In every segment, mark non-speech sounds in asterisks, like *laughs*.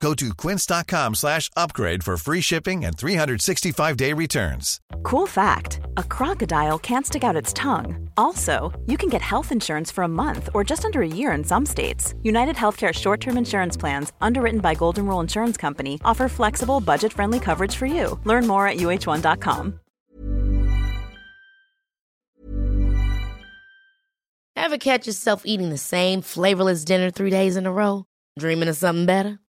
Go to quince.com slash upgrade for free shipping and 365-day returns. Cool fact a crocodile can't stick out its tongue. Also, you can get health insurance for a month or just under a year in some states. United Healthcare short term insurance plans, underwritten by Golden Rule Insurance Company, offer flexible, budget friendly coverage for you. Learn more at uh1.com. Ever catch yourself eating the same flavorless dinner three days in a row? Dreaming of something better?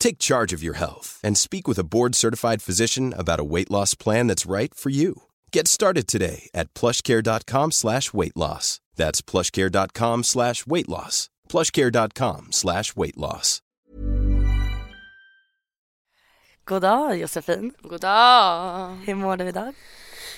Take charge of your health and speak with a board certified physician about a weight loss plan that's right for you. Get started today at plushcare.com slash weight loss. That's plushcare.com slash weight loss. Plushcare.com slash weight loss. God dag Josefin. God dag. Hur mår du idag?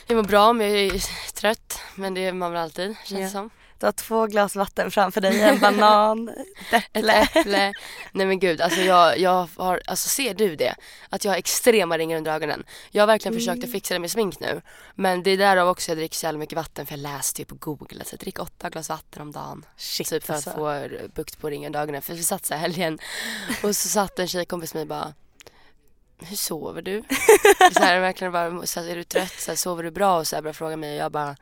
Jag mår bra men jag är trött. Men det är man väl alltid känns det Ja. som. Du har två glas vatten framför dig, en banan, *laughs* ett äpple. Ett äpple. Nej men gud alltså jag, jag har, alltså ser du det? Att jag har extrema ringar under ögonen. Jag har verkligen försökt Mm. att fixa det med smink nu. Men det är därav också jag dricker så jävla mycket vatten för jag läste ju på google att jag dricker åtta glas vatten om dagen. Shit, typ för alltså. att få bukt på ringar under ögonen. För vi satt så här helgen och så satt en tjejkompis med mig bara hur sover du? *laughs* så här, verkligen bara, så här, är du trött? Så här, sover du bra? Och så här började fråga mig och jag bara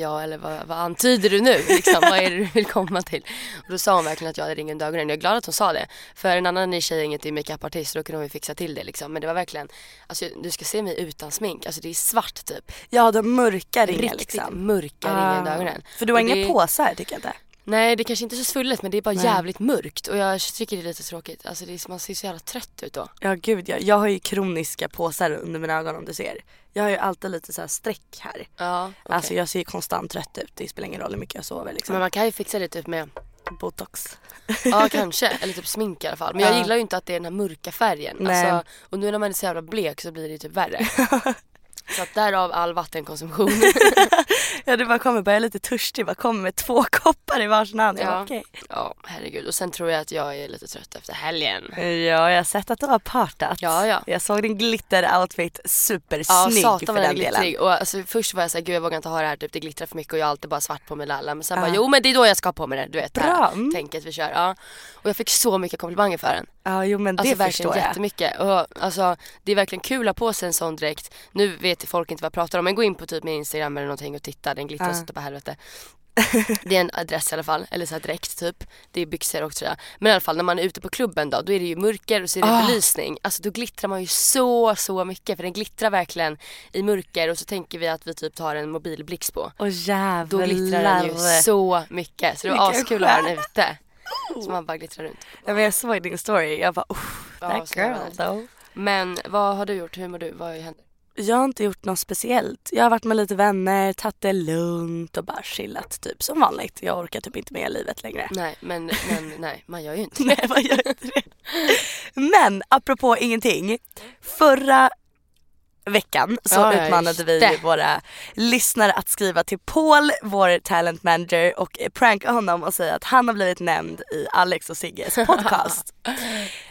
Ja eller vad, vad antyder du nu? Liksom, vad är det du vill komma till? Och då sa hon verkligen att jag hade ring under ögonen. Jag är glad att hon sa det. För en annan ny tjej är inget makeupartist då kunde hon ju fixa till det liksom. Men det var verkligen, alltså du ska se mig utan smink. Alltså det är svart typ. Ja, de mörka ringar Riktigt liksom. mörka ringar under Ah. ögonen. För du har Och inga det- påsar tycker jag inte. Nej det kanske inte är så svullet men det är bara Nej. jävligt mörkt. Och jag tycker det är lite tråkigt. Alltså det är, man ser så jävla trött ut då. Ja gud ja. Jag har ju kroniska påsar under mina ögon om du ser. Jag har ju alltid lite så här streck här. Ja, okej. Alltså jag ser ju konstant trött ut. Det spelar ingen roll hur mycket jag sover liksom. Men man kan ju fixa det typ med Botox. Ja *laughs* kanske, eller typ smink i alla fall. Men jag Ja. gillar ju inte att det är den här mörka färgen. Nej. Alltså, och nu när man är så jävla blek så blir det ju typ värre. *laughs* så att därav all vattenkonsumtion. *laughs* ja du bara kommer, bara jag är lite törstig, bara kommer med två *laughs* koppar i varsin hand. Jag bara, Ja. okej. ja herregud. Och sen tror jag att jag är lite trött efter helgen. Ja, jag har sett att du har partat. Ja, ja. Jag såg din glitter-outfit, Ja supersnygg satan för den delen. Och alltså, först var jag såhär, gud jag vågar inte ha det här typ, det glittrar för mycket och jag har alltid bara svart på mig lalla. Men sen Ja. bara, jo men det är då jag ska ha på mig det. Du vet Bra. här Mm. tänket vi kör. Ja. Och jag fick så mycket komplimanger för den. Ja, jo men det Alltså förstår verkligen jag. jättemycket. Och, alltså, det är verkligen kul att ha på sig en sån dräkt. Nu vet folk inte vad jag pratar om men gå in på typ min instagram eller någonting och titta. Den glittrar Ja. så på helvete. Det är en adress i alla fall, eller så här dräkt typ. Det är byxor och tröja. Men i alla fall när man är ute på klubben då, då är det ju mörker och så är det Ah. belysning. Alltså då glittrar man ju så, så mycket för den glittrar verkligen i mörker och så tänker vi att vi typ tar en mobilblixt på. Åh jävlar. Då glittrar den ju så mycket så det var askul att ha den ute. Så man bara glittrar runt. Ja, men jag såg din story, jag bara oh, Ja, that var girl det. though. Men vad har du gjort? Hur mår du? Vad hänt? Jag har inte gjort något speciellt. Jag har varit med lite vänner, tagit det lugnt och bara chillat typ som vanligt. Jag orkar typ inte med livet längre. Nej men, men *laughs* nej man gör ju inte Nej, man gör inte det. Men apropå ingenting. Förra veckan så ja, utmanade vi det. våra lyssnare att skriva till Paul, vår talent manager och pranka honom och säga att han har blivit nämnd i Alex och Sigges *laughs* podcast.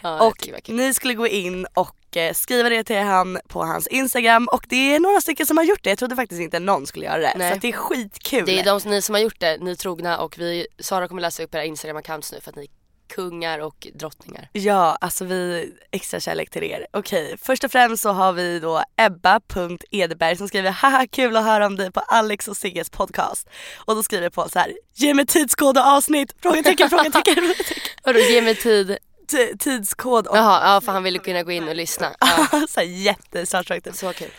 Ja, och ni skulle gå in och eh, skriva det till han på hans instagram och det är några stycken som har gjort det. Jag trodde faktiskt inte någon skulle göra det. Nej. Så det är skitkul. Det är de som, ni som har gjort det, ni trogna och vi, Sara kommer läsa upp era instagram-accounts nu för att ni kungar och drottningar. Ja, alltså vi extra kärlek till er. Okej, först och främst så har vi då Ebba.edeberg som skriver haha kul att höra om dig på Alex och Sigges podcast. Och då skriver på så här, ge mig tidskod och avsnitt, frågetecken, *laughs* frågetecken, frågetecken. Vadå ge mig tid? T- tidskod och Jaha, ja för han ville kunna gå in och lyssna. Ja, *laughs* så här jättestarstruck. så kul.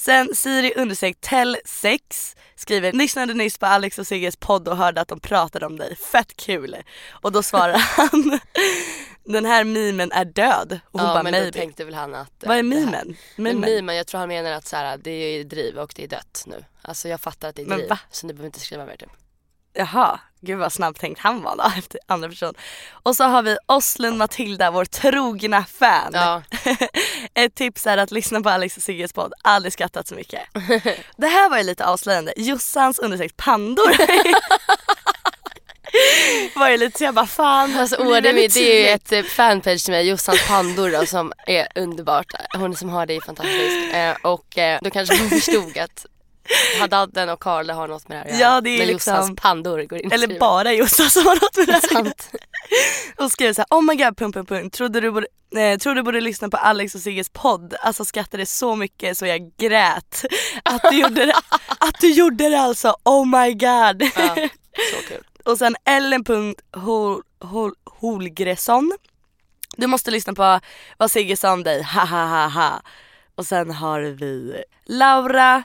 Sen Siri understreck tell 6 skriver lyssnade nyss på Alex och Sigges podd och hörde att de pratade om dig. Fett kul. Och då svarar *laughs* han den här mimen är död. Och hon ja bara men maybe. då tänkte väl han att... eh, Vad är det här- mimen? Men Mimen? mimen, jag tror han menar att så här, det är driv och det är dött nu. Alltså jag fattar att det är Men driv. va? Så ni behöver inte skriva mer typ. Jaha, gud vad snabbt tänkt han var då *laughs* efter andra person. Och så har vi Oslund Matilda, vår trogna fan. Ja. *laughs* Ett tips är att lyssna på Alex och Sigges podd, aldrig skrattat så mycket. *laughs* Det här var ju lite avslöjande. Jossans understreck pandor. var ju lite så jag bara fan. Alltså väldigt det är ju ett eh, fanpage till mig, Jossans pandor då, som är underbart. Hon som har det är fantastisk. Eh, och eh, då kanske hon förstod att Haddadden och Karla har något med det här att Ja, göra. det är Men liksom- Jossans pandor går in Eller skriver. bara Jossan som har något med det här. Sant. *laughs* Och skrev såhär, oh my god, punkt, punkt, punkt. Trodde du borde, eh, tror du borde lyssna på Alex och Sigges podd. Alltså skrattade så mycket så jag grät. Att du gjorde det, *laughs* att du gjorde det alltså, oh my god. Ja, så kul. *laughs* Och sen Ellen Hol, Hol, Holgresson. Du måste lyssna på vad Sigge sa om dig, ha ha ha ha. Och sen har vi Laura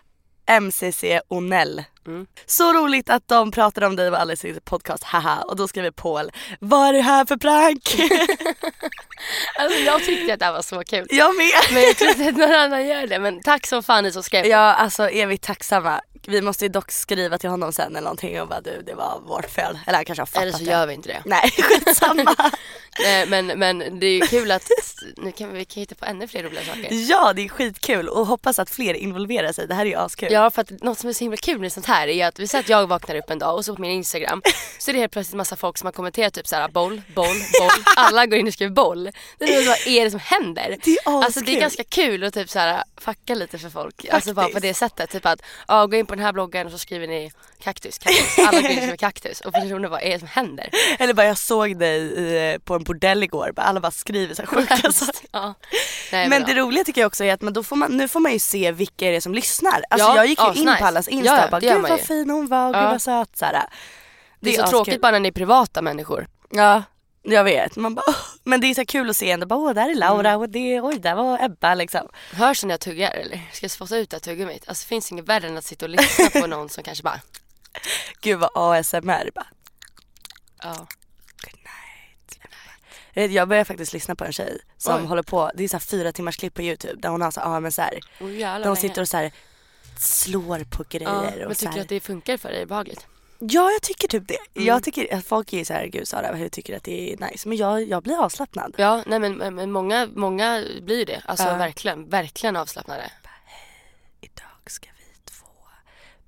MCC Onell. Mm. Så roligt att de pratade om dig på Alex Sigges podcast, haha. Och då skriver Paul, vad är det här för prank? *laughs* Alltså jag tyckte att det här var så kul. jag med. Men jag tror inte att någon annan gör det. Men tack som fan ni som skrev. Ja alltså evigt tacksamma. Vi måste ju dock skriva till honom sen eller någonting och bara du det var vårt fel. Eller han kanske har fattat Eller så det. gör vi inte det. Nej *laughs* skitsamma. *laughs* Eh, Men, men det är ju kul att nu kan vi, vi kan hitta på ännu fler roliga saker. ja det är skitkul och hoppas att fler involverar sig. Det här är ju askul. Ja för att något som är så himla kul med sånt här är att vi säger att jag vaknar upp en dag och så på min instagram *laughs* så är det helt plötsligt massa folk som har kommenterat typ såhär boll, boll, boll. Alla går in och skriver boll. Det är så, vad är det som händer? Det är Alltså det är askul. ganska kul att typ såhär fucka lite för folk. Alltså bara på Faktiskt. det sättet. Typ att ja, gå in på den här bloggen och så skriver ni kaktus, kaktus. Alla och skriver kaktus och personer vad är det som händer? Eller bara jag såg dig i, på en bordell igår. Bara Alla bara skriver så här sjuka saker. Ja. Nej, Men ja. det roliga tycker jag också är att men då får man, nu får man ju se vilka är det som lyssnar. Alltså Ja, jag gick ju in asnice. på allas Insta Ja, ja, och bara det gud vad fin hon var och gud Ja. vad söt. Så här. det är så tråkigt bara när ni är privata människor. Ja, jag vet. Man bara. Men det är så kul att se ändå. Bara, åh där är Laura Mm. och det, oj där var Ebba liksom. Hörs det när jag tuggar eller? Ska jag spotta ut det här tuggummit? Alltså det finns inget värre än att sitta och lyssna på någon som kanske bara *laughs* Gud vad ASMR. Bara, ja. good night. Jag vet, Jag började faktiskt lyssna på en tjej som Oj. håller på, det är så här fyra timmars klipp på youtube där hon har så här, men så här, Oh, där hon sitter och så här slår på Ja, grejer. men och så tycker här. du att det funkar för dig? Behagligt? Ja jag tycker typ det. Mm. Jag tycker att folk är så här, gud Sara hur tycker att det är nice? Men jag, jag blir avslappnad. Ja, nej men, men många, många blir det. Alltså Ja. verkligen, verkligen avslappnade. Idag ska vi två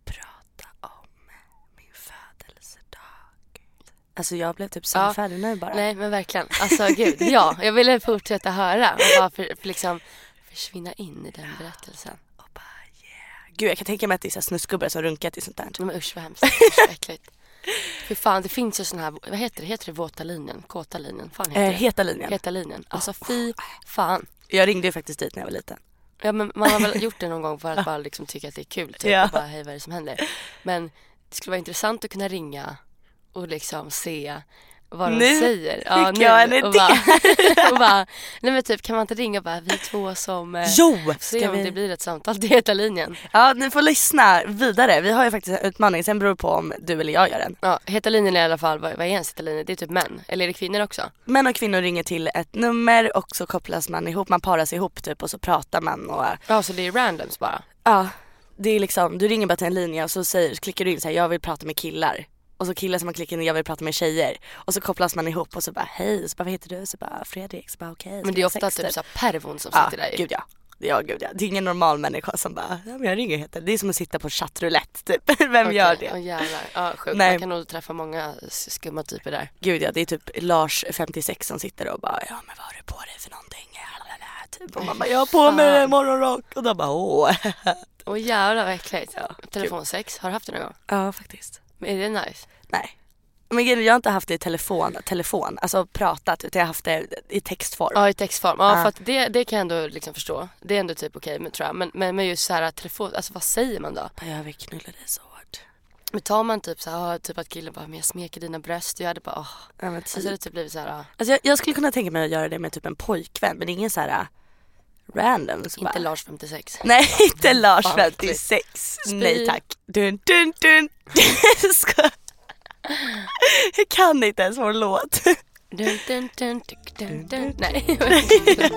prata om min födelsedag. Alltså jag blev typ Ja. sömnfärdig nu bara. Nej men verkligen. Alltså gud, ja. Jag ville fortsätta höra och bara för, för liksom försvinna in i den berättelsen. Gud jag kan tänka mig att det är så här snusgubbar som runkar till sånt där. Men usch vad hemskt. Usch vad äckligt. Fy fan det finns ju sån här, vad heter det? Heter det våta linjen? Kåta linjen? Fan heter Eh, det? heta linjen. Heta linjen. Alltså fy fan. Jag ringde ju faktiskt dit när jag var liten. Ja men man har väl *laughs* gjort det någon gång för att bara liksom tycka att det är kul typ Ja. och bara hej vad är det som händer. Men det skulle vara intressant att kunna ringa och liksom se vad de Nu säger. fick jag en och bara, *laughs* och bara, nej men typ kan man inte ringa och bara vi två som eh, Jo! Se om det vi... blir ett samtal *laughs* till Heta linjen. Ja ni får lyssna vidare. Vi har ju faktiskt en utmaning. Sen beror det på om du eller jag gör den. Ja, Heta linjen är i alla fall, vad, vad är ens Heta linjen? Det är typ män. Eller är det kvinnor också? Män och kvinnor ringer till ett nummer och så kopplas man ihop. Man paras ihop typ och så pratar man och Ja, så det är randoms bara? ja. Det är liksom, du ringer bara till en linje och så säger, klickar du in så här, jag vill prata med killar. Och så killar som man klickar in, jag vill prata med tjejer. Och så kopplas man ihop och så bara hej, så bara vad heter du? Så bara Fredrik, så bara okej. Men det är ofta typ så här pervon som sitter Ja, där. gud ja. Ja gud ja. Det är ingen normal människa som bara, ja men jag ringer heter Det är som att sitta på chattroulette typ. *laughs* Vem Okej, gör det? Åh jävlar. Ja, sjukt. Man kan nog träffa många skumma typer där. Gud ja, det är typ Lars 56 som sitter och bara, ja men vad har du på dig för någonting? Typ. Och man bara, jag har på mig morgonrock. Och de bara, åh. Åh jävlar vad äckligt. Telefonsex, har du haft det någon gång? Ja faktiskt. Men är det nice? Nej. Men är, jag har inte haft det i telefon, telefon, alltså pratat utan jag har haft det i textform. Ja i textform. Ja Ja. för att det, det kan jag ändå liksom förstå. Det är ändå typ okej men tror jag. Men, men, men just så här telefon, alltså vad säger man då? Jag vill knulla dig så hårt. Men tar man typ så här, typ att killen bara men jag smeker dina bröst. Jag hade bara åh. Ja, men Alltså typ. det hade typ blivit så här, Alltså jag, jag skulle kunna tänka mig att göra det med typ en pojkvän men ingen så här random. Så inte bara, Lars 56. Nej *laughs* inte Lars Fan, 56. Spy. Nej tack. Dun dun dun. *laughs* Jag kan inte ens vår låt. Dun, dun, dun, dun, dun, dun. Nej. *laughs*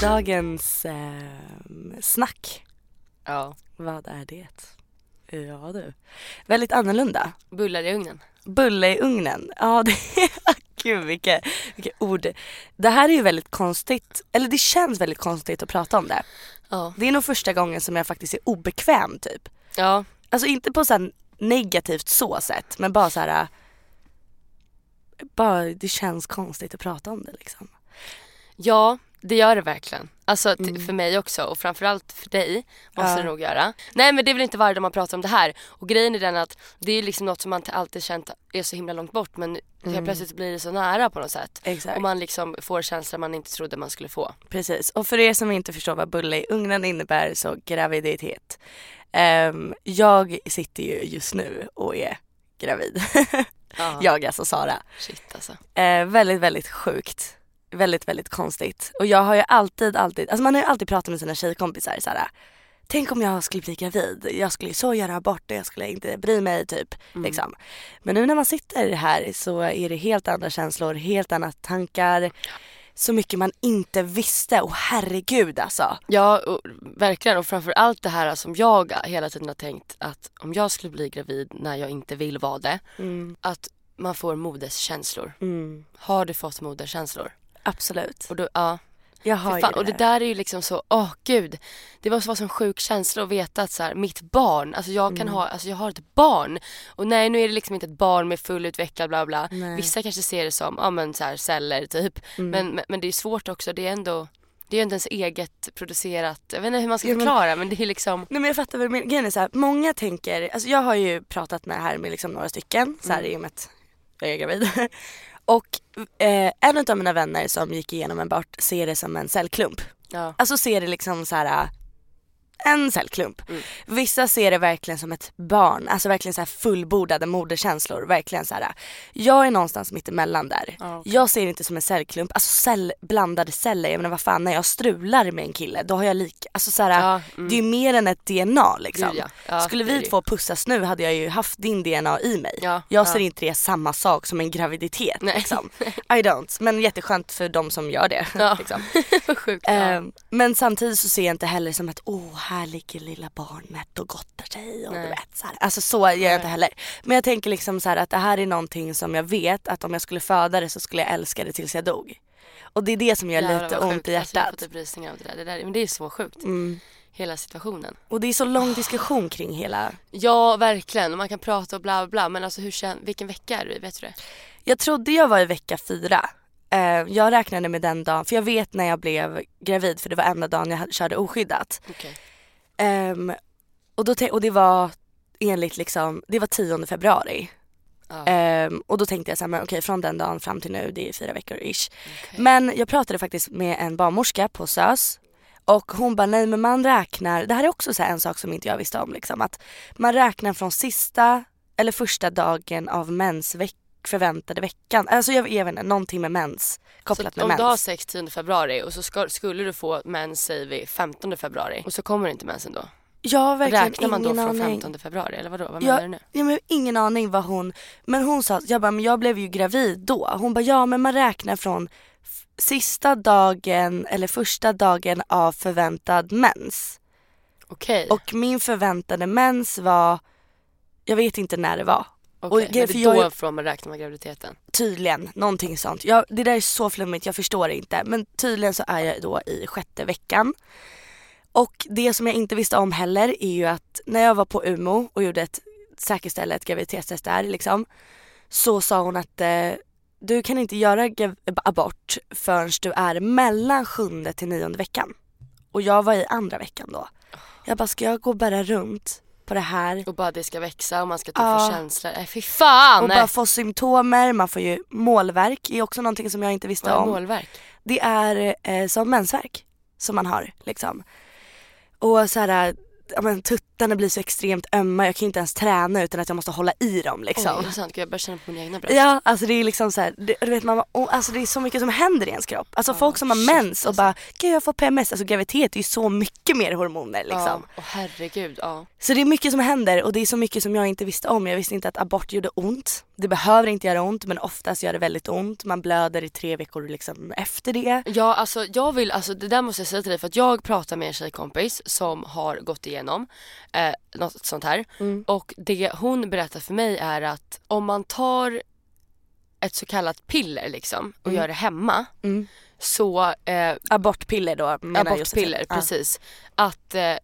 Dagens eh, snack. ja. Vad är det? Ja du. Väldigt annorlunda. Bullar i ugnen. Bulle i ugnen. Ja det *laughs* Gud vilket, vilket ord. Det här är ju väldigt konstigt, eller det känns väldigt konstigt att prata om det. Ja. Det är nog första gången som jag faktiskt är obekväm typ. Ja. Alltså inte på så negativt så sätt men bara så här. äh, Bara det känns konstigt att prata om det liksom. Ja, det gör det verkligen. Alltså t- för mig också och framförallt för dig måste Ja. det nog göra. Nej men det är väl inte varje dag man pratar om det här. Och grejen är den att det är liksom något som man alltid känt är så himla långt bort men helt plötsligt blir det så nära på något sätt. Exakt. Och man liksom får känslor man inte trodde man skulle få. Precis. Och för er som inte förstår vad bulle i ugnen innebär så graviditet. Ehm, jag sitter ju just nu och är gravid. *laughs* Ja. jag alltså Sara. Shit alltså. Eh, väldigt, väldigt sjukt. Väldigt, väldigt konstigt. Och jag har ju alltid, alltid, alltså man har ju alltid pratat med sina tjejkompisar såhär. Tänk om jag skulle bli gravid. Jag skulle så göra abort och jag skulle inte bry mig typ. Liksom. Men nu när man sitter här så är det helt andra känslor, helt andra tankar. Så mycket man inte visste. Och herregud alltså. Ja, och, verkligen. Och framför allt det här som jag hela tiden har tänkt att om jag skulle bli gravid när jag inte vill vara det. Att man får moderskänslor. Mm, Har du fått moderskänslor? Absolut. Och då, ja. Jag har Fan, ju och det där är ju liksom så, åh gud. Det måste vara en sjuk känsla att veta att så här, mitt barn, alltså jag Mm. kan ha, alltså jag har ett barn. Och nej nu är det liksom inte ett barn med fullutvecklad bla bla. Nej. Vissa kanske ser det som, ja men så här, celler typ. Mm. Men, men, men det är svårt också, det är ändå det är ju inte ens eget producerat, jag vet inte hur man ska Ja, men- förklara men det är liksom Nej men jag fattar vad du menar. Grejen är så här, många tänker, alltså jag har ju pratat med här med liksom några stycken så här Mm. i och med att jag är gravid. *laughs* Och eh, en av mina vänner som gick igenom en abort ser det som en cellklump. Ja. Alltså ser det liksom så här en cellklump. Mm. Vissa ser det verkligen som ett barn, alltså verkligen så här fullbordade moderkänslor. Verkligen så här. Jag är någonstans mitt emellan där. Ja, okej. Jag ser det inte som en cellklump, alltså cell, blandade celler. Jag menar vad fan när jag strular med en kille då har jag lik, alltså så här, Ja, mm. det är ju mer än ett DNA liksom. Ja. Ja, Skulle vi två pussas nu hade jag ju haft din DNA i mig. Ja, jag ser inte det samma sak som en graviditet Nej. liksom. *laughs* I don't. Men jätteskönt för de som gör det. Liksom. *laughs* Sjukt. Ehm, men samtidigt så ser jag inte heller som att åh här ligger lilla barnet och gottar sig och du Nej. vet så här. Alltså så gör jag inte heller. Men jag tänker liksom så att det här är någonting som jag vet att om jag skulle föda det så skulle jag älska det tills jag dog. Och det är det som gör Jävlar, lite ont sjukt. i Alltså, jag får hjärtat. typ rysningar av det där. Det där. Men det är så sjukt. Mm. Hela situationen. Och det är så lång diskussion kring hela Ja verkligen och man kan prata och bla bla men alltså hur kän- vilken vecka är du i? Vet du det? Jag trodde jag var i vecka fyra. Eh, jag räknade med den dagen, för jag vet när jag blev gravid för det var enda dagen jag körde oskyddat. Okej. Ehm, och, då och det var enligt liksom, det var 10 februari. Ja. Ehm, och då tänkte jag såhär, men okej från den dagen fram till nu, det är fyra veckor ish. Okej. Men jag pratade faktiskt med en barnmorska på SÖS Och hon bara nej men man räknar, det här är också så här en sak som inte jag visste om liksom att man räknar från sista eller första dagen av förväntade veckan. Alltså jag, jag vet inte, någonting med mens kopplat så med om mens. du har sex 10 februari och så ska, skulle du få mens säger vi 15 februari och så kommer inte mensen då. Jag har verkligen Räknar man då från aning. 15 februari eller vadå? Vad Jag, menar du nu? ja, men jag har ingen aning vad hon, men hon sa, jag bara men jag blev ju gravid då. Hon bara ja men man räknar från sista dagen eller första dagen av förväntad mens. Okej. Och min förväntade mens var, jag vet inte när det var. Okej, och det för jag- då från man räknar med graviditeten. Tydligen, någonting sånt. Jag, det där är så flummigt, jag förstår inte. Men tydligen så är jag då i sjätte veckan. Och det som jag inte visste om heller är ju att när jag var på Umo och gjorde ett säkerställa ett graviditetstest där liksom. Så sa hon att eh, du kan inte göra abort förrän du är mellan sjunde till nionde veckan. Och jag var i andra veckan då. Jag bara, ska jag gå och bära runt på det här? Och bara det ska växa och man ska typ Ja. få känslor. Nej fy fan! Och bara få symptomer, man får ju målverk, är också någonting som jag inte visste Vad är om. målverk? Det är eh, som mensvärk som man har liksom. Och så här, ja, men tuttarna blir så extremt ömma, jag kan inte ens träna utan att jag måste hålla i dem liksom. Oj, är det sant? Gud, jag börjar känna på mina egna bröst. Ja, alltså det är liksom så här, det, du vet bara, oh, alltså det är så mycket som händer i ens kropp. Alltså folk som har shit, mens och alltså. bara, gud jag får PMS, alltså graviditet är ju så mycket mer hormoner liksom. Ja, och herregud, ja. Så det är mycket som händer och det är så mycket som jag inte visste om. Jag visste inte att abort gjorde ont. Det behöver inte göra ont men oftast gör det väldigt ont. Man blöder i tre veckor liksom efter det. Ja, alltså jag vill, alltså det där måste jag säga till dig för att jag pratar med en tjejkompis som har gått igenom eh, något sånt här. Mm. Och det hon berättar för mig är att om man tar ett så kallat piller liksom och gör det hemma Mm. så eh, Abortpiller då abortpiller, precis. Att, eh,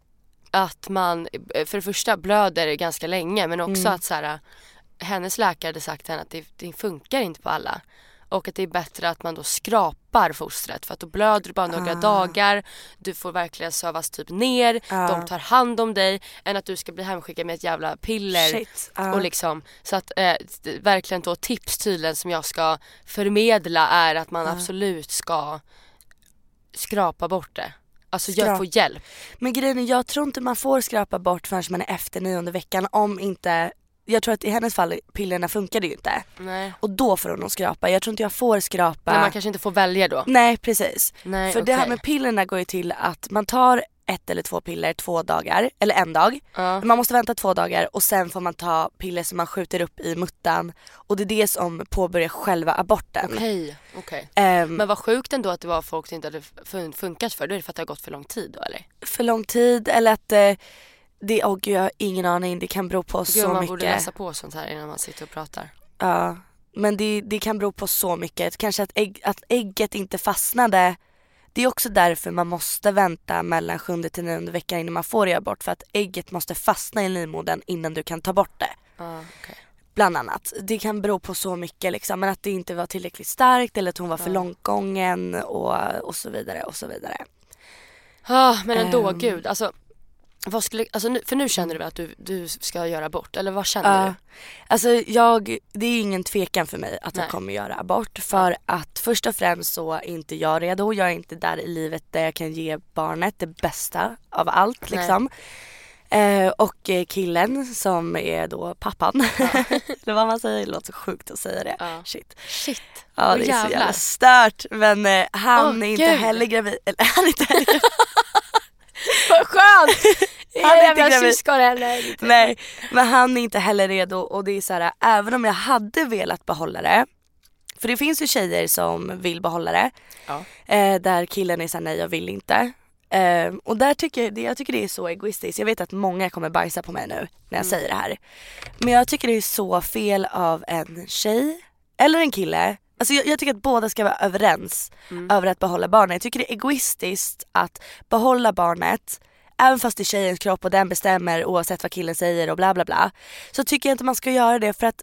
att man eh, för det första blöder ganska länge men också Mm. att så här, hennes läkare hade sagt till henne att det, det funkar inte på alla. Och att det är bättre att man då skrapar fostret för att då blöder du bara några Ah. dagar. Du får verkligen sövas typ ner. Ah. De tar hand om dig. Än att du ska bli hemskickad med ett jävla piller. Ja. Och liksom, så att eh, verkligen då tips tydligen som jag ska förmedla är att man absolut ska skrapa bort det. Alltså jag Skrap- får hjälp. Men grejen är, jag tror inte man får skrapa bort förrän man är efter nionde veckan om inte jag tror att i hennes fall, pillerna funkade ju inte. Nej. Och då får hon skrapa. Jag tror inte jag får skrapa. Men man kanske inte får välja då. Nej precis. Nej, För det här med pillerna går ju till att man tar ett eller två piller två dagar, eller en dag. Ja. Man måste vänta två dagar och sen får man ta piller som man skjuter upp i muttan. Och det är det som påbörjar själva aborten. Okej, okej. Ehm, Men vad sjukt ändå att det var folk som inte hade fun- funkat för. Då är det för att det har gått för lång tid då eller? för lång tid eller att eh, det, åh gud jag har ingen aning, det kan bero på Gud, så man mycket. borde läsa på sånt här innan man sitter och pratar. Ja, men det, det kan bero på så mycket. Kanske att, ägg, att ägget inte fastnade. Det är också därför man måste vänta mellan sjunde till nionde veckan innan man får göra abort. För att ägget måste fastna i livmodern innan du kan ta bort det. Ja, okej. Bland annat. Det kan bero på så mycket liksom. Men att det inte var tillräckligt starkt eller att hon var för långt gången och, och så vidare och så vidare. Ah, men ändå, Ehm. gud. Alltså, vad skulle, alltså nu, för nu känner du väl att du, du ska göra abort? Eller vad känner Ja. Alltså jag, det är ingen tvekan för mig att Nej. jag kommer göra abort. För att först och främst så är inte jag redo. Jag är inte där i livet där jag kan ge barnet det bästa av allt Nej. liksom. Eh, och killen som är då pappan. *laughs* Eller vad man säger, det låter så sjukt att säga det. Ja. Shit. du? Shit. Ja det är så jävlar. jävla stört. Men eh, han Åh, är inte heller gravid. Eller han är inte heller gravid. *laughs* *laughs* Vad skönt! *laughs* Han är inte gravid. syskon heller. Nej, men han är inte heller redo och det är så här, även om jag hade velat behålla det. För det finns ju tjejer som vill behålla det. Ja. Eh, där killen är såhär, nej jag vill inte. Eh, och där tycker jag, jag tycker det är så egoistiskt. Jag vet att många kommer bajsa på mig nu när jag säger det här. Men jag tycker det är så fel av en tjej eller en kille. Alltså jag, jag tycker att båda ska vara överens över att behålla barnet. Jag tycker det är egoistiskt att behålla barnet Även fast det är tjejens kropp och den bestämmer oavsett vad killen säger och bla bla bla. Så tycker jag inte man ska göra det för att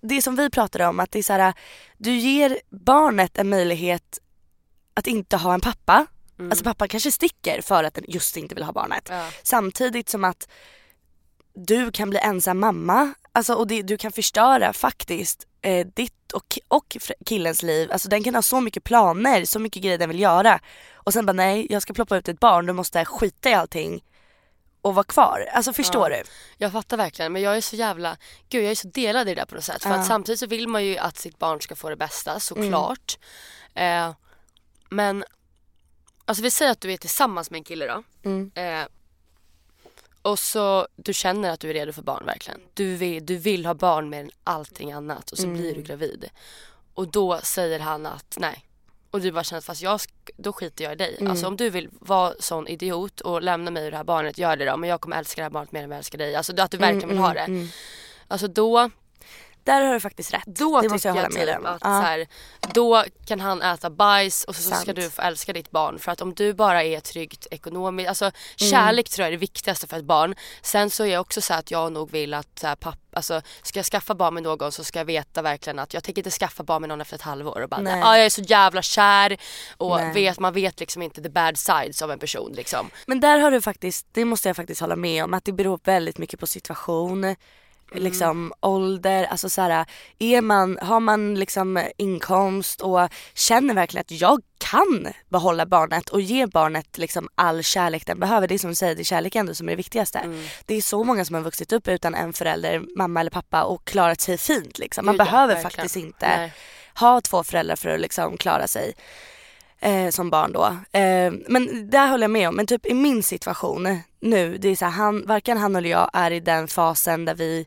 det som vi pratade om att det är så här, du ger barnet en möjlighet att inte ha en pappa. Alltså pappa kanske sticker för att den just inte vill ha barnet. Ja. Samtidigt som att du kan bli ensam mamma. Alltså, och det, du kan förstöra faktiskt eh, ditt och, och killens liv, alltså den kan ha så mycket planer, så mycket grejer den vill göra. Och sen bara nej, jag ska ploppa ut ett barn, du måste skita i allting och vara kvar. Alltså förstår Ja. du? Jag fattar verkligen men jag är så jävla, gud jag är så delad i det där på något sätt. För Ja. att samtidigt så vill man ju att sitt barn ska få det bästa såklart. Eh, men alltså vi säger att du är tillsammans med en kille då. Mm. Eh, och så du känner att du är redo för barn verkligen. Du vill, du vill ha barn mer än allting annat och så blir du gravid. Och då säger han att nej. Och du bara känner att fast jag, då skiter jag i dig. Alltså om du vill vara sån idiot och lämna mig och det här barnet, gör det då. Men jag kommer älska det här barnet mer än jag älskar dig. Alltså att du verkligen vill ha det. Alltså då, Där har du faktiskt rätt. då det måste jag hålla med typ om. att Ja. så här, då kan han äta bajs och så, så ska du få älska ditt barn. För att om du bara är tryggt ekonomiskt, alltså Mm. kärlek tror jag är det viktigaste för ett barn. Sen så är jag också så att jag nog vill att så här, papp, alltså, ska jag skaffa barn med någon så ska jag veta verkligen att jag tänker inte skaffa barn med någon efter ett halvår och bara Nej. ah, jag är så jävla kär och Nej. vet, man vet liksom inte the bad sides av en person liksom. Men där har du faktiskt, det måste jag faktiskt hålla med om, att det beror väldigt mycket på situation, Mm. liksom ålder, alltså så här, är man, har man liksom inkomst och känner verkligen att jag kan behålla barnet och ge barnet liksom all kärlek den behöver. Det är som du säger, det är kärlek ändå som är det viktigaste. Mm. Det är så många som har vuxit upp utan en förälder, mamma eller pappa och klarat sig fint liksom. Man Gud, ja, behöver verkligen. faktiskt inte Nej. ha två föräldrar för att liksom klara sig eh, som barn då. Eh, men där håller jag med om. Men typ i min situation nu, det är så här, han, varken han eller jag är i den fasen där vi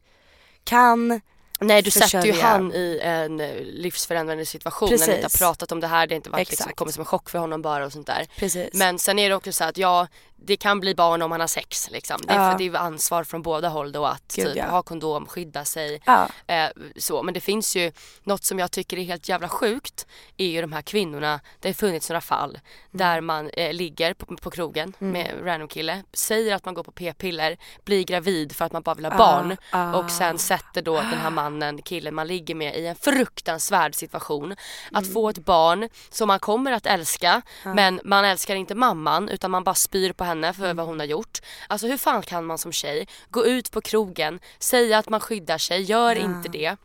kan Nej du sätter ju han i en livsförändrande situation när ni inte Precis. har pratat om det här, det har inte varit liksom, kommit som en chock för honom bara och sånt där. Precis. Men sen är det också så att ja, det kan bli barn om man har sex liksom. Det är, Ja. för det är ansvar från båda håll då att Gud, typ, ja. ha kondom, skydda sig. Ja. Eh, så. Men det finns ju något som jag tycker är helt jävla sjukt är ju de här kvinnorna, det har funnits några fall Mm. där man eh, ligger på, på krogen med en random kille, säger att man går på p-piller, blir gravid för att man bara vill ha barn ah. och sen sätter då den här mannen, killen man ligger med i en fruktansvärd situation. Att Mm. få ett barn som man kommer att älska men man älskar inte mamman utan man bara spyr på henne för Mm. vad hon har gjort. Alltså hur fan kan man som tjej gå ut på krogen, säga att man skyddar sig, gör inte det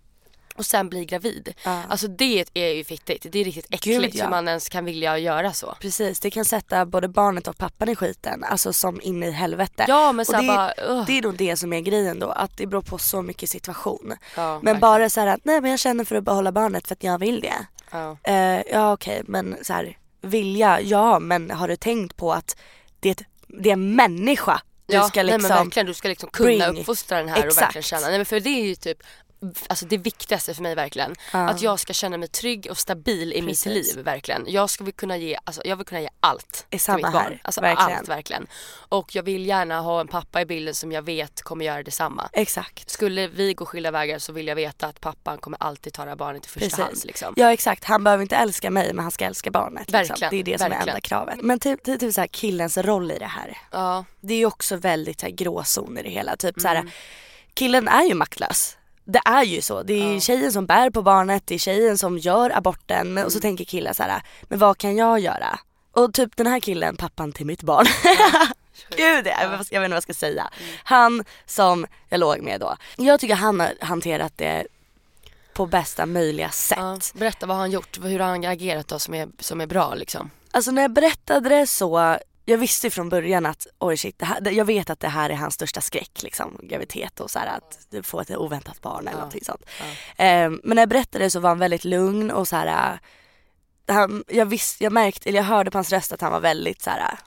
och sen bli gravid. Alltså det är ju fittigt, det är riktigt äckligt Gud, ja. hur man ens kan vilja göra så. Precis, det kan sätta både barnet och pappan i skiten, alltså som in i helvete. Ja men så det, bara, ugh. det är nog det som är grejen då, att det beror på så mycket situation. Ja, men verkligen. bara så här att nej men jag känner för att behålla barnet för att jag vill det. Ja. Eh, ja okej men så här, vilja, ja men har du tänkt på att det det är en människa du ja, ska liksom nej, men verkligen, du ska liksom kunna bring. uppfostra den här och Exakt. verkligen känna. Nej men för det är ju typ Alltså det viktigaste för mig verkligen. Att jag ska känna mig trygg och stabil i Precis. mitt liv verkligen. Jag ska kunna ge, alltså jag vill kunna ge allt Är till samma mitt barn. här, Alltså verkligen. allt verkligen. Och jag vill gärna ha en pappa i bilden som jag vet kommer göra detsamma. Exakt. Skulle vi gå skilda vägar så vill jag veta att pappan kommer alltid ta det här barnet i första hand. Liksom. Ja exakt, han behöver inte älska mig men han ska älska barnet. Liksom. Verkligen, Det är det som är verkligen. enda kravet. Men typ, typ, typ så här, killens roll i det här. Ja. Det är ju också väldigt så här, gråzoner i det hela. Typ så Mm. här, killen är ju maktlös. Det är ju så. Det är tjejen som bär på barnet, det är tjejen som gör aborten. Men, Och Mm. så tänker killen så här, men vad kan jag göra? Och typ den här killen, pappan till mitt barn. *laughs* Gud, jag, jag vet inte vad jag ska säga. Mm. Han som jag låg med då. Jag tycker han har hanterat det på bästa möjliga sätt. Ja. Berätta vad har han gjort? Hur har han agerat då som är, som är bra liksom? Alltså när jag berättade det så, jag visste från början att oj shit, det här, jag vet att det här är hans största skräck liksom, graviditet och så här, att få ett oväntat barn eller Ja. någonting sånt. Ehm, men när jag berättade så var han väldigt lugn och så här, äh, han, jag visste, jag märkte, eller jag hörde på hans röst att han var väldigt så här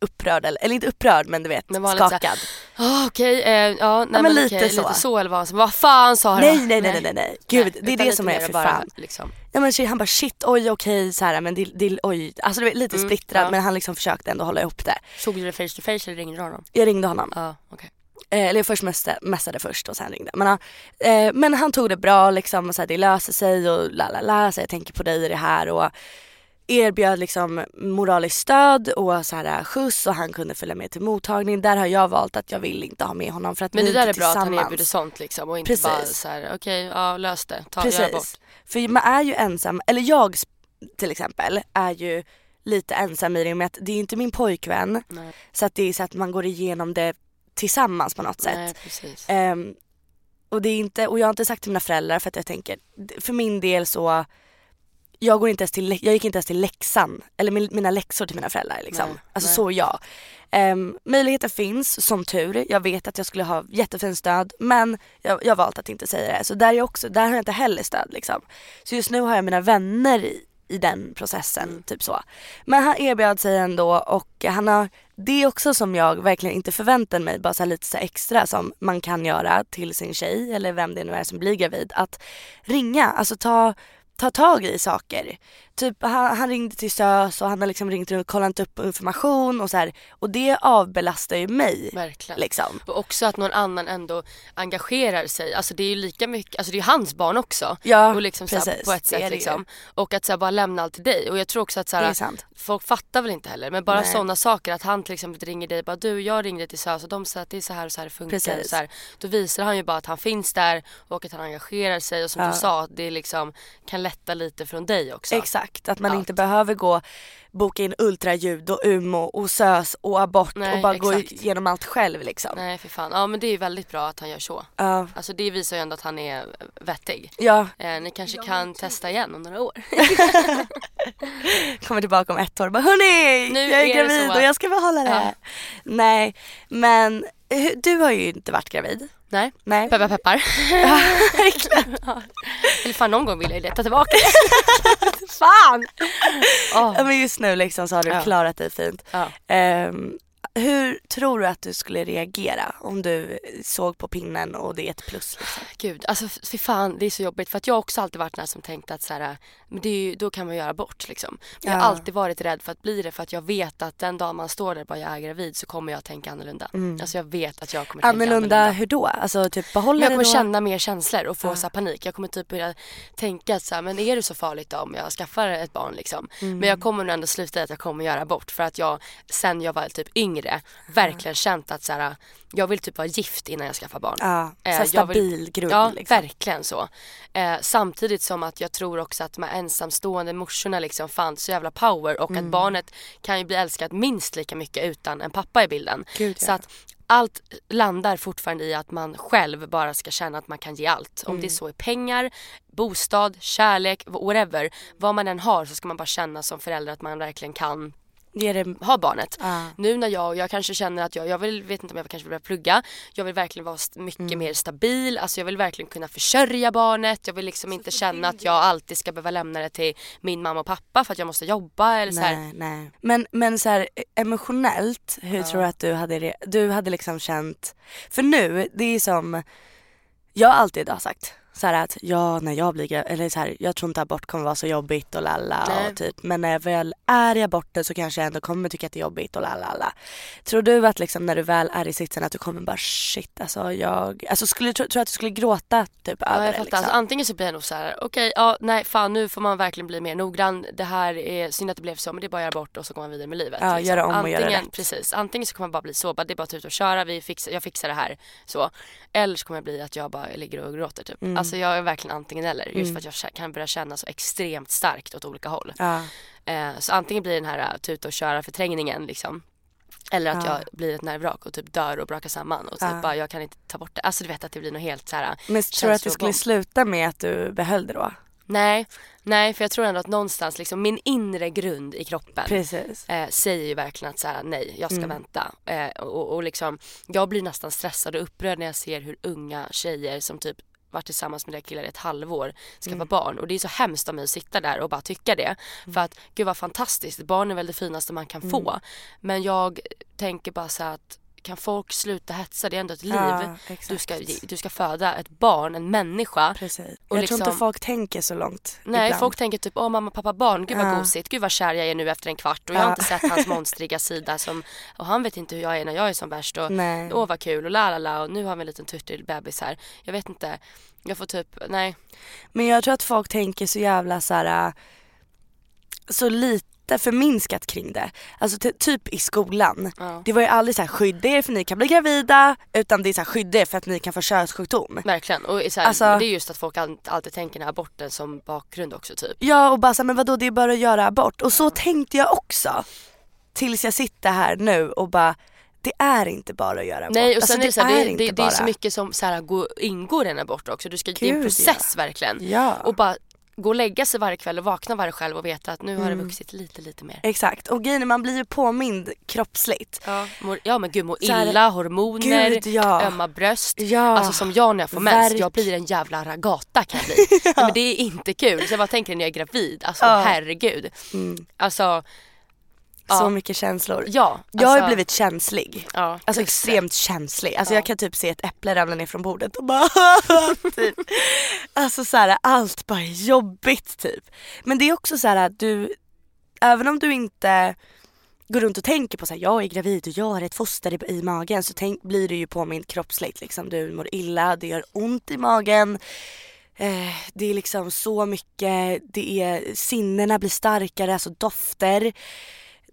upprörd, eller, eller inte upprörd men du vet Men han skakad. Ah, Okej, eh, ja, nej, men men lite okej, så. lite så eller vad han. Vad fan sa han? Nej, nej, nej, nej, nej. Gud, det är det som är för bara, fan. Liksom. Ja men han bara shit oj okej så här, men det, det, oj, alltså det var lite Mm, splittrat ja. men han liksom försökte ändå hålla ihop det. Såg du det face to face eller ringde du honom? Jag ringde honom. Ja, okej. Eh, eller jag först mässade först och sen ringde. Men, ja, eh, men han tog det bra liksom och så här, det löser sig och la la la så jag tänker på dig i det här och erbjöd liksom moraliskt stöd och så här, skjuts och han kunde följa med till mottagning. Där har jag valt att jag vill inte ha med honom för att Men det där är bra att han erbjuder sånt liksom och inte Precis. bara så här: okej, ja lös det, ta. Precis. För man är ju ensam, eller jag till exempel är ju lite ensam i det med att det är inte min pojkvän. Nej. Så att det är så att man går igenom det tillsammans på något sätt. Nej. Ehm, och det är inte, och jag har inte sagt till mina föräldrar för att jag tänker, för min del så jag, går inte ens till, jag gick inte ens till läxan, eller mina läxor till mina föräldrar liksom. Nej, alltså nej. så jag. Um, möjligheten finns som tur. Jag vet att jag skulle ha jättefint stöd men jag, jag har valt att inte säga det. Så där, är jag också, där har jag inte heller stöd liksom. Så just nu har jag mina vänner i, i den processen. Mm. Typ så. Men han erbjöd sig ändå och han har det är också som jag verkligen inte förväntar mig, bara så lite så extra som man kan göra till sin tjej eller vem det nu är som blir gravid. Att ringa, alltså ta, ta tag i saker. Typ han, han ringde till SÖS och han har liksom ringt och kollat upp information och så här. Och det avbelastar ju mig. Verkligen. Liksom. Och också att någon annan ändå engagerar sig. Alltså det är ju lika mycket, alltså det är ju hans barn också. Ja, och liksom så här, precis. på ett sätt liksom. Och att så här, bara lämna allt till dig. Och jag tror också att så här, folk fattar väl inte heller. Men bara sådana saker att han till exempel ringer dig bara du jag ringde till SÖS och de säger att det är så här och så här det funkar. Precis. Så här, då visar han ju bara att han finns där och att han engagerar sig och som Ja. du sa att det liksom kan lätta lite från dig också. Exakt, att man Allt. inte behöver gå boka in ultraljud och UMO och SÖS och abort Nej, och bara gå exakt. igenom allt själv liksom. Nej för fan. Ja men det är väldigt bra att han gör så. Ja, Alltså det visar ju ändå att han är vettig. ja, Eh, ni kanske kan testa igen om några år. *laughs* kommer tillbaka om ett år och bara hörni, Nu jag är, är det gravid så. och jag ska behålla det. Ja. Nej, men hur- du har ju inte varit gravid. Nej, Nej. peppar peppar. *laughs* Verkligen. Eller fan någon gång vill jag ju leta tillbaka. *laughs* Fan! Åh. Ja, men just nu liksom så har du Ja. klarat dig fint. Ja. Hur tror du att du skulle reagera om du såg på pinnen och det är ett plus? Liksom? Gud, alltså fy fan det är så jobbigt för att jag har också alltid varit den som tänkt att så här, men det är ju, då kan man göra bort liksom. Men Jag Ja. har alltid varit rädd för att bli det för att jag vet att den dag man står där bara jag är gravid så kommer jag tänka annorlunda. Alltså jag vet att jag kommer tänka Annorlunda annorlunda. hur då? Alltså typ behåller Men jag kommer då? känna mer känslor och få så här panik. Jag kommer typ börja tänka att så här, men är det så farligt då om jag skaffar ett barn liksom? Mm. Men jag kommer nog ändå sluta att jag kommer göra abort för att jag sen jag var typ yngre verkligen känt att så här, jag vill typ vara gift innan jag skaffar barn. Ja, så Eh, jag vill- stabil grund Ja, liksom. verkligen så. Eh, samtidigt som att jag tror också att de här ensamstående morsorna liksom fanns så jävla power och Mm. att barnet kan ju bli älskat minst lika mycket utan en pappa i bilden. Gud, ja. Så att allt landar fortfarande i att man själv bara ska känna att man kan ge allt. Om Mm. det så är pengar, bostad, kärlek, whatever. Vad man än har så ska man bara känna som förälder att man verkligen kan Det... ha barnet. Ja. Nu när jag, jag kanske känner att jag, jag vill, vet inte om jag kanske vill börja plugga. Jag vill verkligen vara mycket Mm. mer stabil. Alltså jag vill verkligen kunna försörja barnet. Jag vill liksom inte känna att jag alltid ska behöva lämna det till min mamma och pappa för att jag måste jobba eller så här. Nej, nej. Men, men så här, emotionellt, hur tror du att du hade det? Du hade liksom känt, för nu, det är som jag alltid har sagt. Så här att ja, när jag blir eller så här, jag tror inte abort kommer vara så jobbigt och lalla Nej. och typ. Men när jag väl är i aborten så kanske jag ändå kommer tycka att det är jobbigt och lalla. Tror du att liksom när du väl är i sitsen att du kommer bara shit alltså jag, alltså skulle du tro, tror att du skulle gråta typ Ja, över jag det fattar. liksom? Alltså, antingen så blir jag nog så här: okej, ja, nej fan nu får man verkligen bli mer noggrann. Det här är synd att det blev så men det är bara att göra bort och så går man vidare med livet. Ja, göra om och antingen, göra rätt. Precis, antingen så kommer man bara bli så, bara, det är bara att ta ut och köra, vi fixar, jag fixar det här. Så. Eller så kommer jag bli att jag bara ligger och gråter typ. Mm. Alltså jag är verkligen antingen eller. Just för att jag kan börja känna så extremt starkt åt olika håll. Ja, Eh, så antingen blir den här äh, tuta och köra förträngningen liksom. Eller att Ja. jag blir ett nervvrak och typ dör och brakar samman och typ Ja. bara jag kan inte ta bort det. Alltså du vet att det blir något helt så här. men tror du att det skulle sluta med att du behöll det då? Nej, nej för jag tror ändå att någonstans liksom min inre grund i kroppen eh, säger ju verkligen att så här, nej jag ska Mm. vänta. Eh, och, och liksom jag blir nästan stressad och upprörd när jag ser hur unga tjejer som typ varit tillsammans med det killar i ett halvår ska Mm. barn och det är så hemskt av mig att sitta där och bara tycka det. Mm. För att gud vad fantastiskt, barn är väl det finaste man kan få. Men jag tänker bara så här att kan folk sluta hetsa? Det är ändå ett liv. Ja, du, ska, du ska föda ett barn, en människa. Precis. Och jag tror liksom- inte folk tänker så långt Nej ibland. folk tänker typ åh mamma pappa barn, gud vad Ja. gosigt, gud vad kär jag är nu efter en kvart och jag har inte sett hans *laughs* monstriga sida som och han vet inte hur jag är när jag är som värst och Nej. åh vad kul och la la la och nu har vi en liten turtig bebis här. Jag vet inte, jag får typ, nej. Men jag tror att folk tänker så jävla så här, äh, så lite förminskat kring det. Alltså ty- typ i skolan. Ja. Det var ju aldrig så här skydda er för ni kan bli gravida utan det är så här skydda er för att ni kan få könssjukdom. Verkligen och så här, Alltså- det är just att folk all- alltid tänker den här aborten som bakgrund också typ. Ja och bara så här, men vadå det är bara att göra abort. Och så tänkte jag också. Tills jag sitter här nu och bara det är inte bara att göra abort. Nej och Alltså, sen är det, så här, det, det, det är så mycket som så här, går, ingår i en abort också. Du ska, det är en Gud, process verkligen. Ja. Och bara gå och lägga sig varje kväll och vakna varje själv och veta att nu har det Mm. vuxit lite lite mer. Exakt och grejen man blir ju påmind kroppsligt. Ja, mår, ja men gud må Så här, illa, hormoner, Gud ja. ömma bröst. Ja. Alltså som jag när jag får mens, Värk. jag blir en jävla ragata kan jag bli. *laughs* Nej, men det är inte kul. Så jag bara tänker när jag är gravid, alltså Ja. herregud. Mm. Alltså, Så Ja. mycket känslor. ja. Jag har ju alltså, blivit känslig. ja, Alltså just det. extremt känslig. Alltså Ja. jag kan typ se ett äpple ramla ner från bordet och bara *laughs* typ. Alltså så här, allt bara är jobbigt typ. Men det är också så här att du, även om du inte går runt och tänker på så här, jag är gravid och jag har ett foster i, i magen så tänk, blir du ju påmind kroppsligt liksom. Du mår illa, det gör ont i magen. Eh, det är liksom så mycket, det är, sinnena blir starkare, alltså dofter.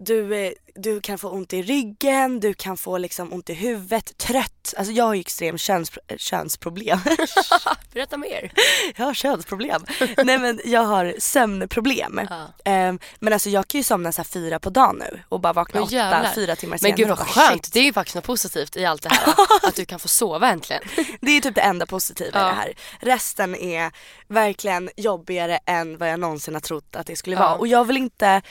Du, eh, du kan få ont i ryggen, du kan få liksom ont i huvudet, trött. Alltså jag har ju extrem köns, könsproblem. *laughs* Berätta mer. *laughs* jag har könsproblem. Nej men jag har sömnproblem. Ja. Ehm, men alltså jag kan ju somna så fyra på dagen nu och bara vakna åtta, jävlar. fyra timmar Men senare. gud vad skönt, shit. det är ju faktiskt något positivt i allt det här. *laughs* att du kan få sova äntligen. Det är typ det enda positiva i Ja. det här. Resten är verkligen jobbigare än vad jag någonsin har trott att det skulle Ja. vara. Och jag vill inte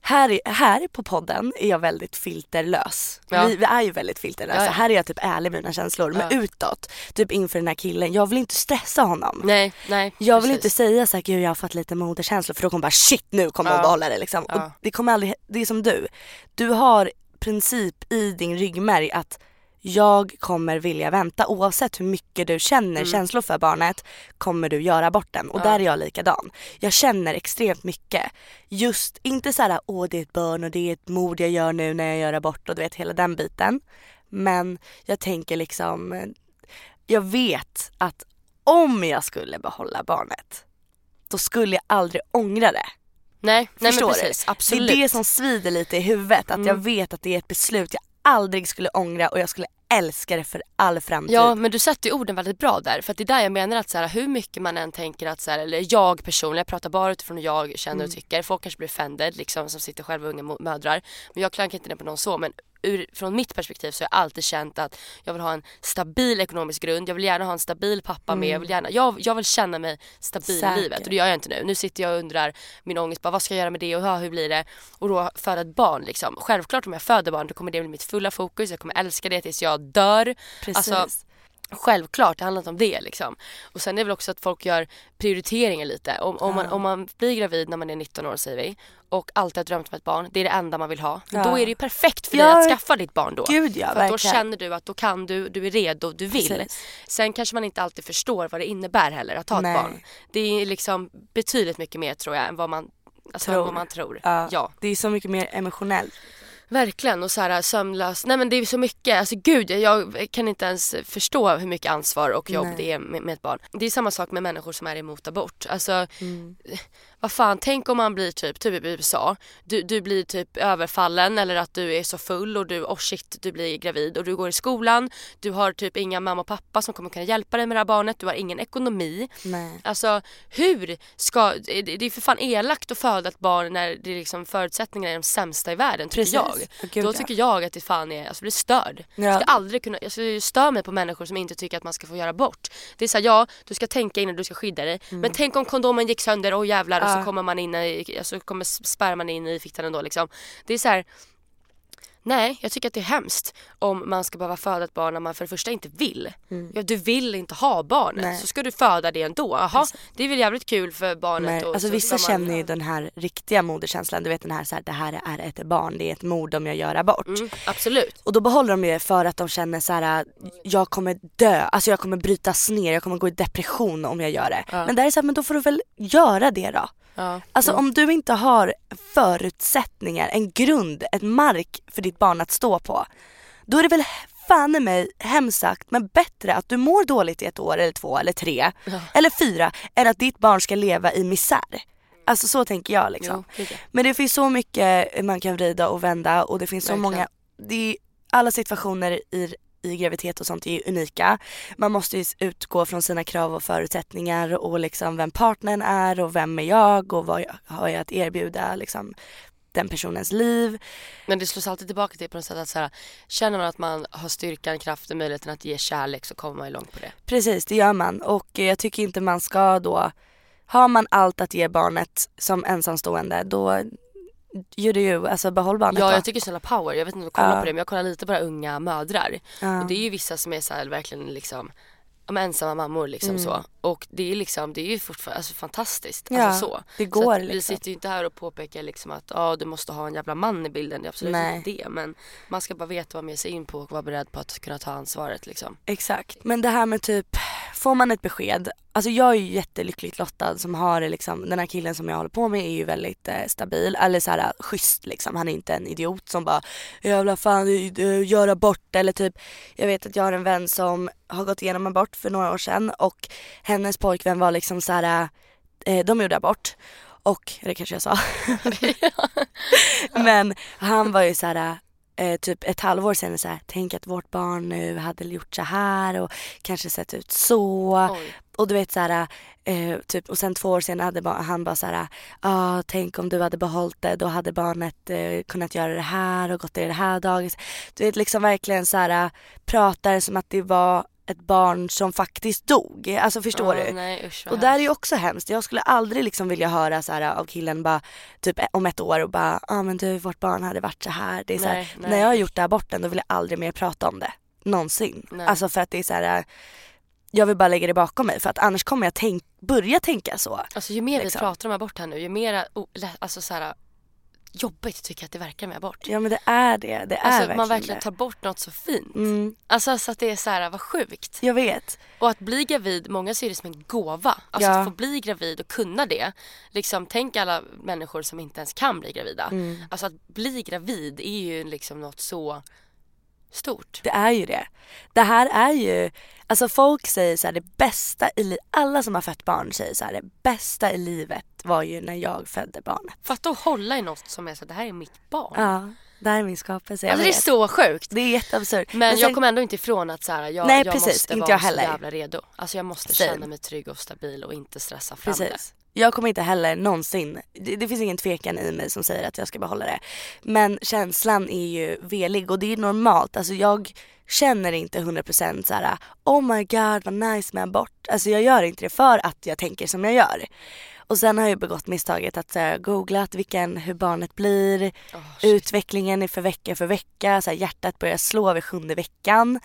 här, här på podden är jag väldigt filterlös. Ja. Vi, vi är ju väldigt filterlösa. Ja. Här är jag typ ärlig med mina känslor. Men Ja. utåt, typ inför den här killen, jag vill inte stressa honom. Nej, nej. Jag vill precis. inte säga såhär, gud jag har fått lite moderkänslor för då kommer bara shit nu kommer hon Ja. behålla det liksom. Och det kommer aldrig, det är som du. Du har princip i din ryggmärg att jag kommer vilja vänta oavsett hur mycket du känner känslor för barnet kommer du göra aborten och Mm. Ja. där är jag likadan. Jag känner extremt mycket. Just, inte så här, åh det är ett barn och det är ett mord jag gör nu när jag gör abort och du vet hela den biten. Men jag tänker liksom, jag vet att om jag skulle behålla barnet då skulle jag aldrig ångra det. Nej, nej Förstår men du? precis. Absolut. Det är det som svider lite i huvudet. Att Mm. jag vet att det är ett beslut jag aldrig skulle ångra och jag skulle älska det för all framtid. Ja men du sätter ju orden väldigt bra där för att det är där jag menar att så här, hur mycket man än tänker att så här, eller jag personligen, jag pratar bara utifrån hur jag känner Mm. och tycker. Folk kanske blir offended liksom som sitter själva unga mödrar. Men jag klankar inte ner på någon så men ur, från mitt perspektiv så har jag alltid känt att jag vill ha en stabil ekonomisk grund. Jag vill gärna ha en stabil pappa med. Jag vill, gärna, jag, jag vill känna mig stabil Mm. Säker. i livet och det gör jag inte nu. Nu sitter jag och undrar min ångest bara vad ska jag göra med det och hur blir det? Och då föda ett barn liksom. Självklart om jag föder barn då kommer det bli mitt fulla fokus. Jag kommer älska det tills jag dör. Precis. Alltså, Självklart, det handlar inte om det liksom. Och sen är det väl också att folk gör prioriteringar lite. Om, om, man, Ja. om man blir gravid när man är 19 år säger vi och alltid har drömt om ett barn, det är det enda man vill ha. Ja. Då är det ju perfekt för Ja. dig att skaffa ditt barn då. Gud ja, för då känner du att då kan du, du är redo, du vill. Precis. Sen kanske man inte alltid förstår vad det innebär heller att ha Nej. ett barn. Det är liksom betydligt mycket mer tror jag än vad man, alltså, Tror. vad man tror. Ja. ja. Det är så mycket mer emotionellt. Verkligen och så här sömnlös. Nej men det är så mycket. Alltså gud jag kan inte ens förstå hur mycket ansvar och jobb Nej. det är med, med ett barn. Det är samma sak med människor som är emot abort. Alltså Mm. Vad fan, tänk om man blir typ, typ i USA, du, du blir typ överfallen eller att du är så full och du, oh shit, du blir gravid och du går i skolan, du har typ inga mamma och pappa som kommer kunna hjälpa dig med det här barnet, du har ingen ekonomi. Nej. Alltså hur ska, det är för fan elakt att föda ett barn när det är liksom förutsättningarna är de sämsta i världen tycker Precis. jag. Gud, Då tycker jag att det fan är, alltså blir störd. Ja. Jag ska aldrig kunna, jag ska stör mig på människor som inte tycker att man ska få göra bort. Det är såhär, ja du ska tänka innan du ska skydda dig. Men tänk om kondomen gick sönder, åh jävlar och så kommer man in i, alltså kommer sperman in i fittan ändå liksom. Det är så här. Nej, jag tycker att det är hemskt om man ska behöva föda ett barn när man för det första inte vill. Ja, du vill inte ha barnet Mm. Nej. så ska du föda det ändå. Jaha, det är väl jävligt kul för barnet. Nej. Och Alltså så vissa man- känner ju den här riktiga moderkänslan. Du vet den här, så här det här är ett barn, det är ett mord om jag gör abort. Mm, absolut. Och då behåller de det för att de känner så här: jag kommer dö, alltså jag kommer brytas ner, jag kommer gå i depression om jag gör det. Ja. Men där är så här, men då får du väl göra det då. Ja. Alltså om du inte har förutsättningar, en grund, ett mark för ditt barn att stå på. Då är det väl fan i mig hemskt sagt men bättre att du mår dåligt i ett år eller två eller tre Ja. eller fyra än att ditt barn ska leva i misär. Alltså så tänker jag liksom. Jo. Men det finns så mycket man kan vrida och vända och det finns så Verkligen. många, det är, alla situationer i, i graviditet och sånt är ju unika. Man måste ju utgå från sina krav och förutsättningar och liksom vem partnern är och vem är jag och vad jag, har jag att erbjuda liksom den personens liv. Men det slås alltid tillbaka till på något sätt att så här, känner man att man har styrkan, kraften, möjligheten att ge kärlek så kommer man ju långt på det. Precis, det gör man och eh, jag tycker inte man ska då, har man allt att ge barnet som ensamstående då you do you, alltså behåll barnet Ja då. jag tycker snälla power, jag vet inte om du kollar Ja. på det men jag kollar lite på här unga mödrar. Ja. Och det är ju vissa som är så här verkligen liksom men ensamma mammor liksom Mm. så. Och det är liksom, det är ju fortfarande alltså, fantastiskt. Ja, alltså så. det så går Vi liksom. sitter ju inte här och påpekar liksom att ja, du måste ha en jävla man i bilden. Det är absolut Nej. inte det. Men man ska bara veta vad man ger sig in på och vara beredd på att kunna ta ansvaret liksom. Exakt. Men det här med typ, får man ett besked, alltså jag är ju jättelyckligt lottad som har liksom, den här killen som jag håller på med är ju väldigt eh, stabil, eller så här schysst liksom. Han är inte en idiot som bara jävla fan eh, gör abort eller typ, jag vet att jag har en vän som har gått igenom abort för några år sedan och hennes pojkvän var liksom så här, eh, de gjorde abort och, det kanske jag sa. *laughs* *laughs* Men han var ju så här eh, typ ett halvår sen så här, tänk att vårt barn nu hade gjort så här och kanske sett ut så. Oj. Och du vet så här, eh, typ, och sen två år senare hade ba- han bara så här, ah, tänk om du hade behållit det, då hade barnet eh, kunnat göra det här och gått i det här dagis. Du vet liksom verkligen så här, pratar som att det var ett barn som faktiskt dog. Alltså förstår Ja, du? Nej usch Och där är ju också hemskt. Jag skulle aldrig liksom vilja höra så här av killen bara typ om ett år och bara ja ah, men du vårt barn hade varit så här. Det är så här Nej, nej. när jag har gjort det aborten då vill jag aldrig mer prata om det. Någonsin. Nej. Alltså för att det är så här. Jag vill bara lägga det bakom mig för att annars kommer jag tänk, börja tänka så. Alltså ju mer liksom. vi pratar om abort här nu, ju mer oh, alltså, så här, jobbigt tycker jag att det verkar med abort. Ja men det är det. Det är alltså verkligen man verkligen det. tar bort något så fint. Mm, Alltså så att det är så här, vad sjukt. jag vet. Och att bli gravid, många ser det som en gåva. Alltså Ja. att få bli gravid och kunna det. Liksom, tänk alla människor som inte ens kan bli gravida. Mm. Alltså att bli gravid är ju liksom något så stort. Det är ju det. Det här är ju, alltså folk säger så här det bästa i livet, alla som har fött barn säger så här det bästa i livet var ju när jag födde barnet. Fatta att hålla i något som är så det här är mitt barn. Ja, det här är min skapelse. Alltså det är så sjukt. Det är jätteabsurt. Men, sen- jag kommer ändå inte ifrån att så här, jag, Nej, jag precis. måste Inte vara jag så heller. jävla redo. Alltså jag måste Same. känna mig trygg och stabil och inte stressa fram Precis. Jag kommer inte heller någonsin, det, det finns ingen tvekan i mig som säger att jag ska behålla det. Men känslan är ju velig och det är normalt. Alltså jag känner inte 100% så här: oh my god vad nice med abort. Alltså jag gör inte det för att jag tänker som jag gör. Och sen har jag begått misstaget att så här, googlat vilken, hur barnet blir, shit. utvecklingen är för vecka för vecka, så här, hjärtat börjar slå vid sjunde veckan.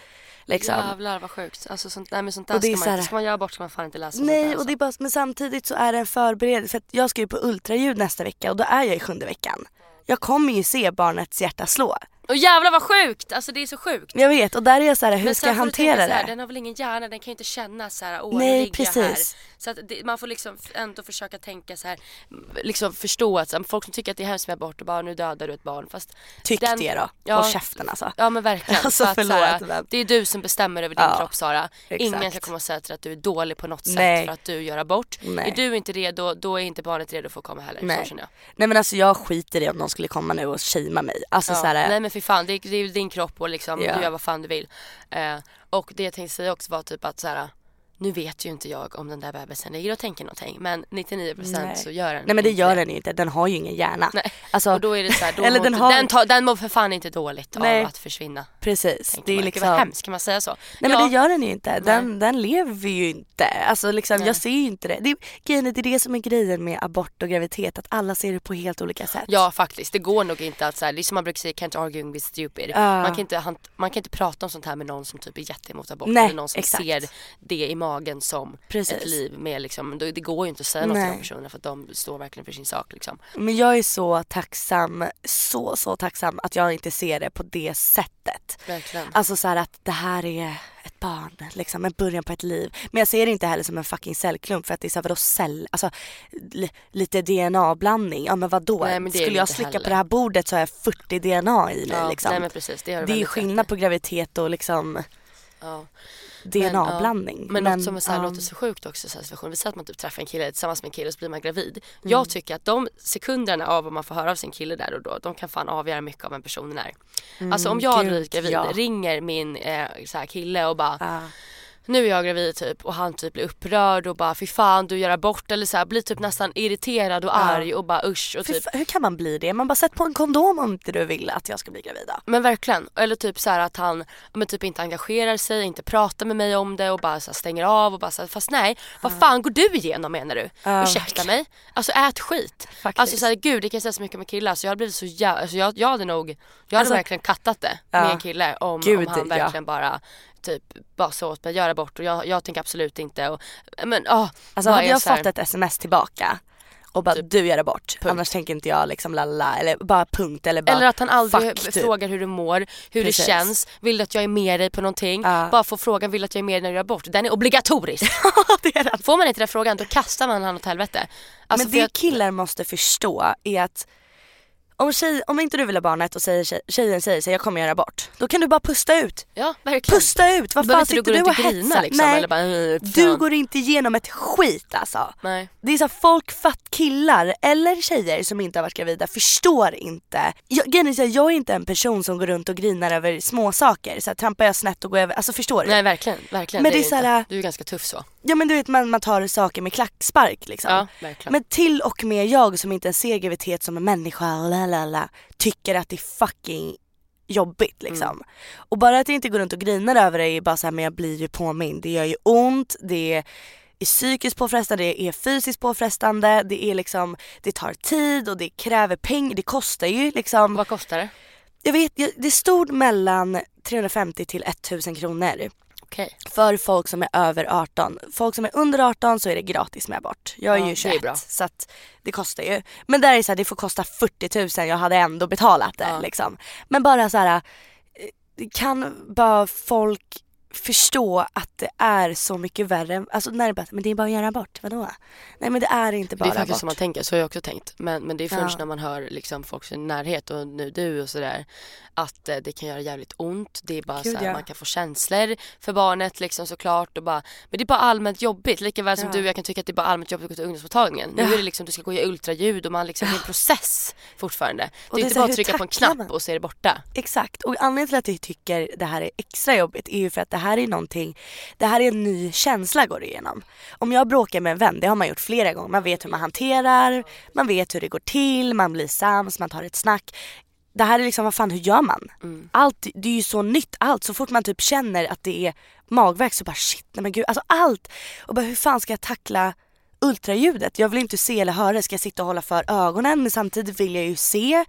Liksom. Jävlar vad sjukt. Alltså sånt, nej, men sånt där Och det ska man här- ska man göra bort ska man fan inte läsa Nej där, och det är bara, men samtidigt så är det en förberedelse för jag ska ju på ultraljud nästa vecka och då är jag i sjunde veckan. Jag kommer ju se barnets hjärta slå. Och jävlar vad sjukt! Alltså det är så sjukt. Jag vet och där är jag så här, hur Men ska jag hantera så här, det? Den har väl ingen hjärna, den kan ju inte känna så här, åh Nej, jag här. precis. Så att det, man får liksom ändå försöka tänka så här, liksom förstå att så folk som tycker att det är hemskt med abort och bara nu dödar du ett barn. Fast Tyck den- det då. Ja. Håll käften alltså. Ja men verkligen. *laughs* Alltså, att, så förlåt, men- Det är du som bestämmer över din Ja, kropp Sara. Ingen exakt. ska komma och säga till att du är dålig på något sätt Nej. för att du gör abort. Nej. Är du inte redo, då är inte barnet redo för att komma heller. Så Nej. känner jag. Nej men alltså jag skiter i om någon skulle komma nu och shamea mig. Alltså Ja. så här, Nej men för fan, det är, det är din kropp och liksom, Ja. du gör vad fan du vill. Eh, och det jag tänkte säga också var typ att så här. Nu vet ju inte jag om den där bebisen ligger och tänker någonting men 99% Nej. så gör den Nej men det gör den ju inte, den har ju ingen hjärna. Nej. Alltså, Och då är det så här, *laughs* då Eller mår den inte, har- den, tar, den mår för fan inte dåligt Nej. av att försvinna. precis. Det är man. Gud, liksom... vad hemskt, kan man säga så? Nej ja, men det gör den ju inte. Den, den lever ju inte. Alltså liksom, Nej. jag ser ju inte det. det. är- Grejen det är det som är grejen med abort och graviditet, att alla ser det på helt olika sätt. Ja faktiskt, det går nog inte att så här, det är som man brukar säga, can't arguing with stupid. Ja. Man, kan inte, man kan inte prata om sånt här med någon som typ är jätteemot abort Nej, eller någon som exakt. ser det i magen som Precis. ett liv med liksom, det går ju inte att säga något till de Nej. personerna för att de står verkligen för sin sak liksom. Men jag är så tacksam, så så tacksam att jag inte ser det på det sättet. Verkligen. Alltså så här att det här är ett barn, liksom en början på ett liv. Men jag ser det inte heller som en fucking cellklump för att det är så här, vadå cell, alltså li, lite DNA-blandning. Ja men vadå? Nej, men Skulle jag slicka heller. på det här bordet så har jag 40 DNA i mig ja, liksom. Nej men precis, det det är skillnad på graviditet och liksom Ja. DNA-blandning. Men, något som är så här, ja. låter så sjukt också så här situation. Vi säger att man typ träffar en kille tillsammans med en kille så blir man gravid. Mm. Jag tycker att de sekunderna av vad man får höra av sin kille där och då, de kan fan avgöra mycket av en personen är. alltså om jag Mm, gud, blivit gravid, ja. ringer min eh, så här kille och bara Ja. Nu är jag gravid typ och han typ blir upprörd och bara fy fan du gör abort eller så här, blir typ nästan irriterad och Ja. arg och bara usch och typ hur kan man bli det? Man bara sätt på en kondom om inte du vill att jag ska bli gravid. Men verkligen. Eller typ så här att han ja, men typ inte engagerar sig, inte pratar med mig om det och bara så här stänger av och bara så här, fast nej, vad fan går du igenom menar du? Ja, Ursäkta mig? Alltså ät skit. Faktiskt. Alltså så här, gud det kan jag säga så mycket med killar så jag hade blivit så jävla, alltså jag, jag hade nog, jag hade Alltså- verkligen kattat det Ja. med en kille om, Gud, om han ja. verkligen bara typ bara sa åt mig göra bort och jag, jag tänker absolut inte och men åh. Alltså hade jag så här- fått ett sms tillbaka och bara Typ, du gör det bort, punkt. annars tänker inte jag liksom lalala eller bara punkt eller bara Eller att han aldrig fuck, typ. frågar hur du mår, hur Precis. det känns, vill du att jag är med dig på någonting? Ja. Bara få frågan, vill du att jag är med dig när du gör abort? Den är obligatorisk. *laughs* det är det. Får man inte den frågan då kastar man han åt helvete. Alltså, Men det jag- killar måste förstå är att om, tjej, om inte du vill ha barnet och säger, tjej, tjejen säger sig jag kommer göra abort, då kan du bara pusta ut. Ja verkligen. Pusta ut, vad fan sitter du och hetsar? liksom? Nej, bara, "Eh, du fan." går inte igenom ett skit alltså. Nej. Det är så folk fatt killar eller tjejer som inte har varit gravida förstår inte. Jag, är så jag är inte en person som går runt och grinar över små saker. Så här, trampar jag snett och går över, alltså förstår du? Nej verkligen, verkligen. Men det är inte. så här- Du är ganska tuff så. Ja men du vet man, man tar saker med klackspark liksom. Ja. Men till och med jag som inte ens ser graviditet som en människa, lalala, tycker att det är fucking jobbigt liksom. Mm. Och bara att jag inte går runt och grinar över det är bara så här, men jag blir ju påmind. Det gör ju ont, det är psykiskt påfrestande, det är fysiskt påfrestande, det är liksom, det tar tid och det kräver pengar, det kostar ju liksom. Vad kostar det? Jag vet, det stod mellan 350 till 1000 kronor Okej. för folk som är över 18. Folk som är under 18 så är det gratis med abort. Jag är Ja, ju det är 21 bra. så att det kostar ju. Men där är det så här, det får kosta 40 000, jag hade ändå betalat det Ja. liksom. Men bara så här, eh, kan bara folk förstå att det är så mycket värre. Alltså när det bara, men det är bara att göra abort, vadå? Nej men det är inte Det bara är faktiskt abort. som man tänker, så har jag också tänkt. Men, men det är först Ja. när man hör liksom folks närhet och nu du och sådär att eh, det kan göra jävligt ont. Det är bara Gud, så här, ja. man kan få känslor för barnet liksom såklart och bara, men det är bara allmänt jobbigt. Lika väl som Ja. du jag kan tycka att det är bara allmänt jobbigt att gå till ungdomsmottagningen. Nu är det liksom, du ska gå göra ultraljud och man liksom, det är en process fortfarande. Och det är det är inte bara här, att trycka på en knapp man? och så är det borta. Exakt och anledningen till att jag tycker det här är extra jobbigt är ju för att det här är någonting, det här är en ny känsla går igenom. Om jag bråkar med en vän, det har man gjort flera gånger, man vet hur man hanterar, man vet hur det går till, man blir sams, man tar ett snack. Det här är liksom, vad fan hur gör man? Allt, det är ju så nytt allt, så fort man typ känner att det är magvärk så bara shit, nej men gud, alltså allt. Och bara hur fan ska jag tackla ultraljudet? Jag vill inte se eller höra, ska jag sitta och hålla för ögonen men samtidigt vill jag ju se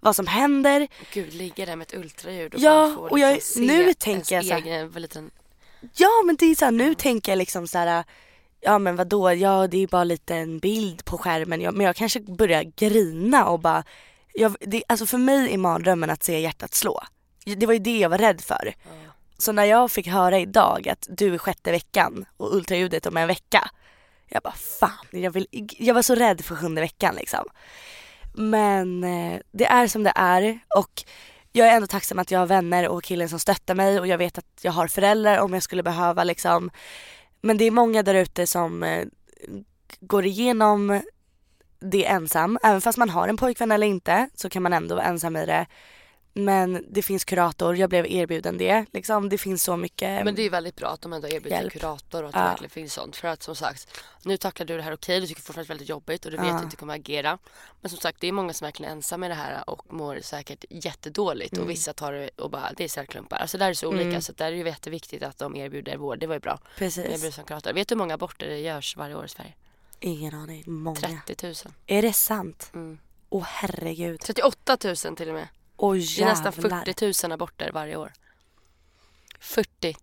vad som händer. Gud, ligga där med ett ultraljud och Ja, bara få och jag- liksom nu se tänker jag så här- egen liten Ja men det är så här, nu tänker jag liksom så här. Ja men vadå, ja det är bara lite en bild på skärmen ja, men jag kanske börjar grina och bara jag, det, Alltså för mig är mardrömmen att se hjärtat slå. Det var ju det jag var rädd för. Så när jag fick höra idag att du är sjätte veckan och ultraljudet om en vecka. Jag bara fan, jag, vill, jag var så rädd för sjunde veckan liksom. Men eh, det är som det är och jag är ändå tacksam att jag har vänner och killen som stöttar mig och jag vet att jag har föräldrar om jag skulle behöva liksom. Men det är många där ute som eh, går igenom det ensam. Även fast man har en pojkvän eller inte så kan man ändå vara ensam i det. Men det finns kurator, jag blev erbjuden det. Liksom, det finns så mycket. Men det är väldigt bra att de ändå erbjuder Hjälp. kurator och att Ja. det verkligen finns sånt. För att som sagt, nu tacklar du det här okej, du tycker fortfarande att det är väldigt jobbigt och du vet Ja. att du inte kommer agera. Men som sagt, det är många som verkligen är ensamma i det här och mår säkert jättedåligt Mm. och vissa tar det och bara, det är cellklumpar. Alltså där är det så olika så att där är det ju jätteviktigt att de erbjuder vård, det var ju bra. De Precis. erbjuder som kurator. Vet du hur många aborter det görs varje år i Sverige? Ingen aning. Många. 30 000. Är det sant? Mm. Åh herregud. 38 000 till och med. Oj Det är nästan jävlar. 40 000 aborter varje år. 40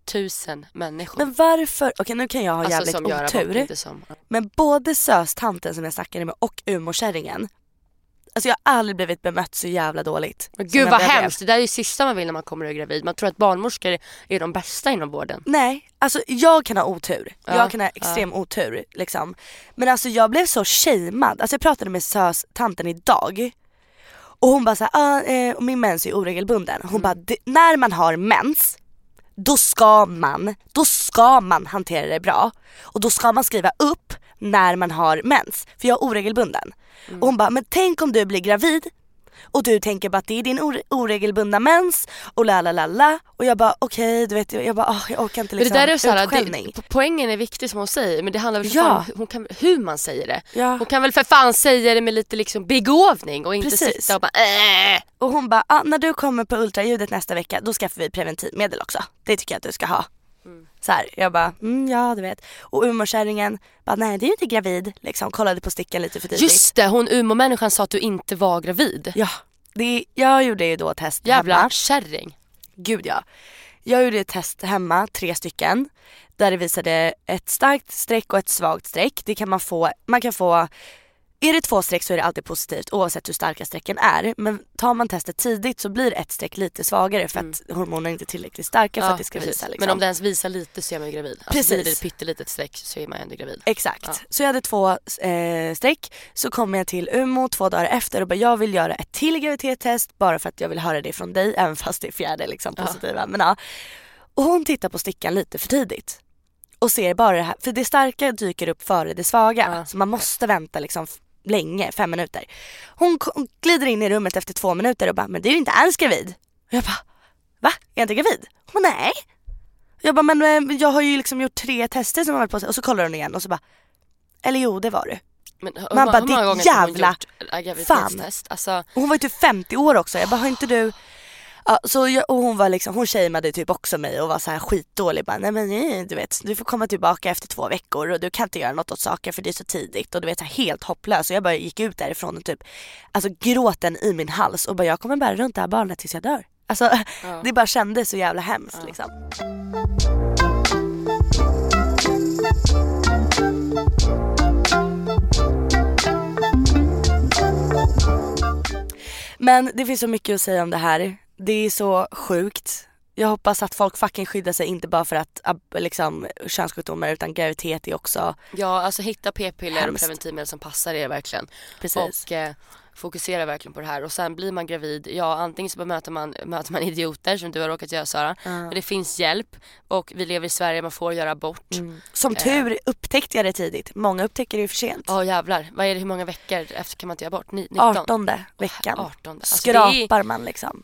000 människor. Men varför, okej nu kan jag ha alltså jävligt som gör abort, otur. inte som. Men både söstanten som jag snackade med och umorkärringen. Alltså jag har aldrig blivit bemött så jävla dåligt. Men gud vad hemskt, det där är ju sista man vill när man kommer och är gravid. Man tror att barnmorskor är de bästa inom vården. Nej, alltså jag kan ha otur. Ja, jag kan ha extrem otur liksom. Men alltså jag blev så shamead. Alltså jag pratade med söstanten idag. Och hon bara såhär, ah, eh, min mens är oregelbunden. Hon bara, "Det- när man har mens, då ska man, då ska man hantera det bra. Och då ska man skriva upp när man har mens. För jag är oregelbunden. Och hon bara, men tänk om du blir gravid Och du tänker bara att det är din ore- oregelbundna mens och la la la la. Och jag bara okej, du vet jag bara åh, jag orkar inte Men liksom det där är så här, utskällning. det, poängen är viktig som hon säger men det handlar väl för Ja. fan hon kan, hur man säger det. Ja. Hon kan väl för fan säga det med lite liksom begåvning och inte Precis. sitta och bara äh. Och hon bara, ah, när du kommer på ultraljudet nästa vecka då skaffar vi preventivmedel också. Det tycker jag att du ska ha. Så här, jag bara, mm, ja du vet. Och Umokärringen bara, nej du är ju inte gravid. Liksom kollade på stickan lite för tidigt. Just det, hon Umeå-människan sa att du inte var gravid. Ja, det, jag gjorde ju då test Jävla hemma. kärring. Gud ja. Jag gjorde ett test hemma, tre stycken. Där det visade ett starkt streck och ett svagt streck. Det kan man få, man kan få är det två streck så är det alltid positivt oavsett hur starka strecken är. Men tar man testet tidigt så blir ett streck lite svagare för att hormonerna inte är tillräckligt starka för att det ska Mm. precis. visa. Liksom. Men om det ens visar lite så är man ju gravid. Alltså Precis. blir det ett pyttelitet streck så är man ändå gravid. Exakt. Ja. Så jag hade två eh, streck. Så kom jag till Umo två dagar efter och bara jag vill göra ett till graviditetstest bara för att jag vill höra det från dig även fast det är fjärde liksom Ja. positiva. Men, ja. Och hon tittar på stickan lite för tidigt. Och ser bara det här, för det starka dyker upp före det svaga. Ja. Så man måste vänta liksom länge, fem minuter. Hon glider in i rummet efter två minuter och bara men du är ju inte alls gravid. Och jag bara va? Är jag inte gravid? Hon bara nej. Jag bara men eh, jag har ju liksom gjort tre tester som har varit på sig och så kollar hon igen och så bara eller jo det var du. Men hur, Man bara, ditt har hon jävla gjort äh, graviditetstest? Alltså, hon var ju typ 50 år också. Jag bara har inte du Ja, så jag, och hon var liksom, hon shameade typ också mig och var så här skitdålig. Bara, nej men nej, du vet, du får komma tillbaka efter två veckor och du kan inte göra något åt saker för det är så tidigt. Och du vet så här, helt hopplös. Och jag bara gick ut därifrån och typ, alltså gråten i min hals och bara jag kommer bära runt det här barnet tills jag dör. Alltså *laughs* det bara kändes så jävla hemskt liksom. Men det finns så mycket att säga om det här. Det är så sjukt. Jag hoppas att folk fucking skyddar sig inte bara för att liksom, könssjukdomar utan graviditet är också ja, alltså hitta p-piller och preventivmedel som passar er verkligen. precis. Och eh, fokusera verkligen på det här. Och sen blir man gravid, ja antingen så möter man, *laughs* möter man idioter som du har råkat göra Sara. Men det finns hjälp och vi lever i Sverige, man får göra abort. Mm. Som tur upptäckte jag det tidigt. Många upptäcker det ju för sent. Ja jävlar, vad är det, hur många veckor efter kan man inte göra abort? Ni- 19? 18 veckan. 18. Alltså, det är, Skrapar man liksom.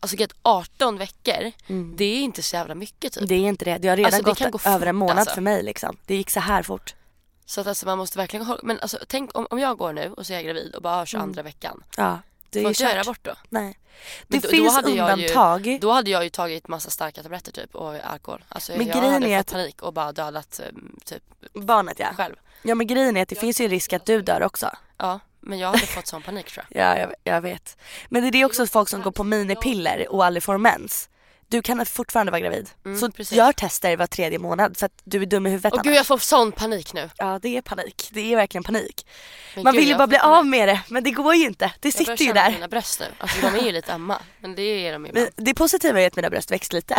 Alltså gud, 18 veckor, det är inte så jävla mycket typ. Det är inte det. Det har redan Alltså, gått gå över en månad alltså. för mig liksom. Det gick så här fort. Så att alltså, man måste verkligen hålla, men alltså tänk om, om jag går nu och så är jag gravid och bara har 22 veckan. Ja, det Får inte göra kört. abort då? Nej. Det då- då finns hade jag ju- undantag. Då hade jag ju tagit massa starka tabletter typ och alkohol. Alltså Men jag hade fått att- panik och bara dödat eh, typ Barnet ja. själv. Ja men grejen är att det finns ju en risk att du dör också. Ja, men jag hade fått sån panik tror jag. Ja jag, jag vet. Men det är också folk som går på minipiller och aldrig får mens. Du kan fortfarande vara gravid. Mm, så precis. gör tester var tredje månad för att du är dum i huvudet Åh gud jag får sån panik nu. Ja det är panik. Det är verkligen panik. Men Man gud, vill ju jag bara bli panik. av med det men det går ju inte. Det Jag börjar sitter ju känna där. mina bröst nu. Alltså de är ju lite ömma. Men det är de ju Men det positiva är att mina bröst växt lite.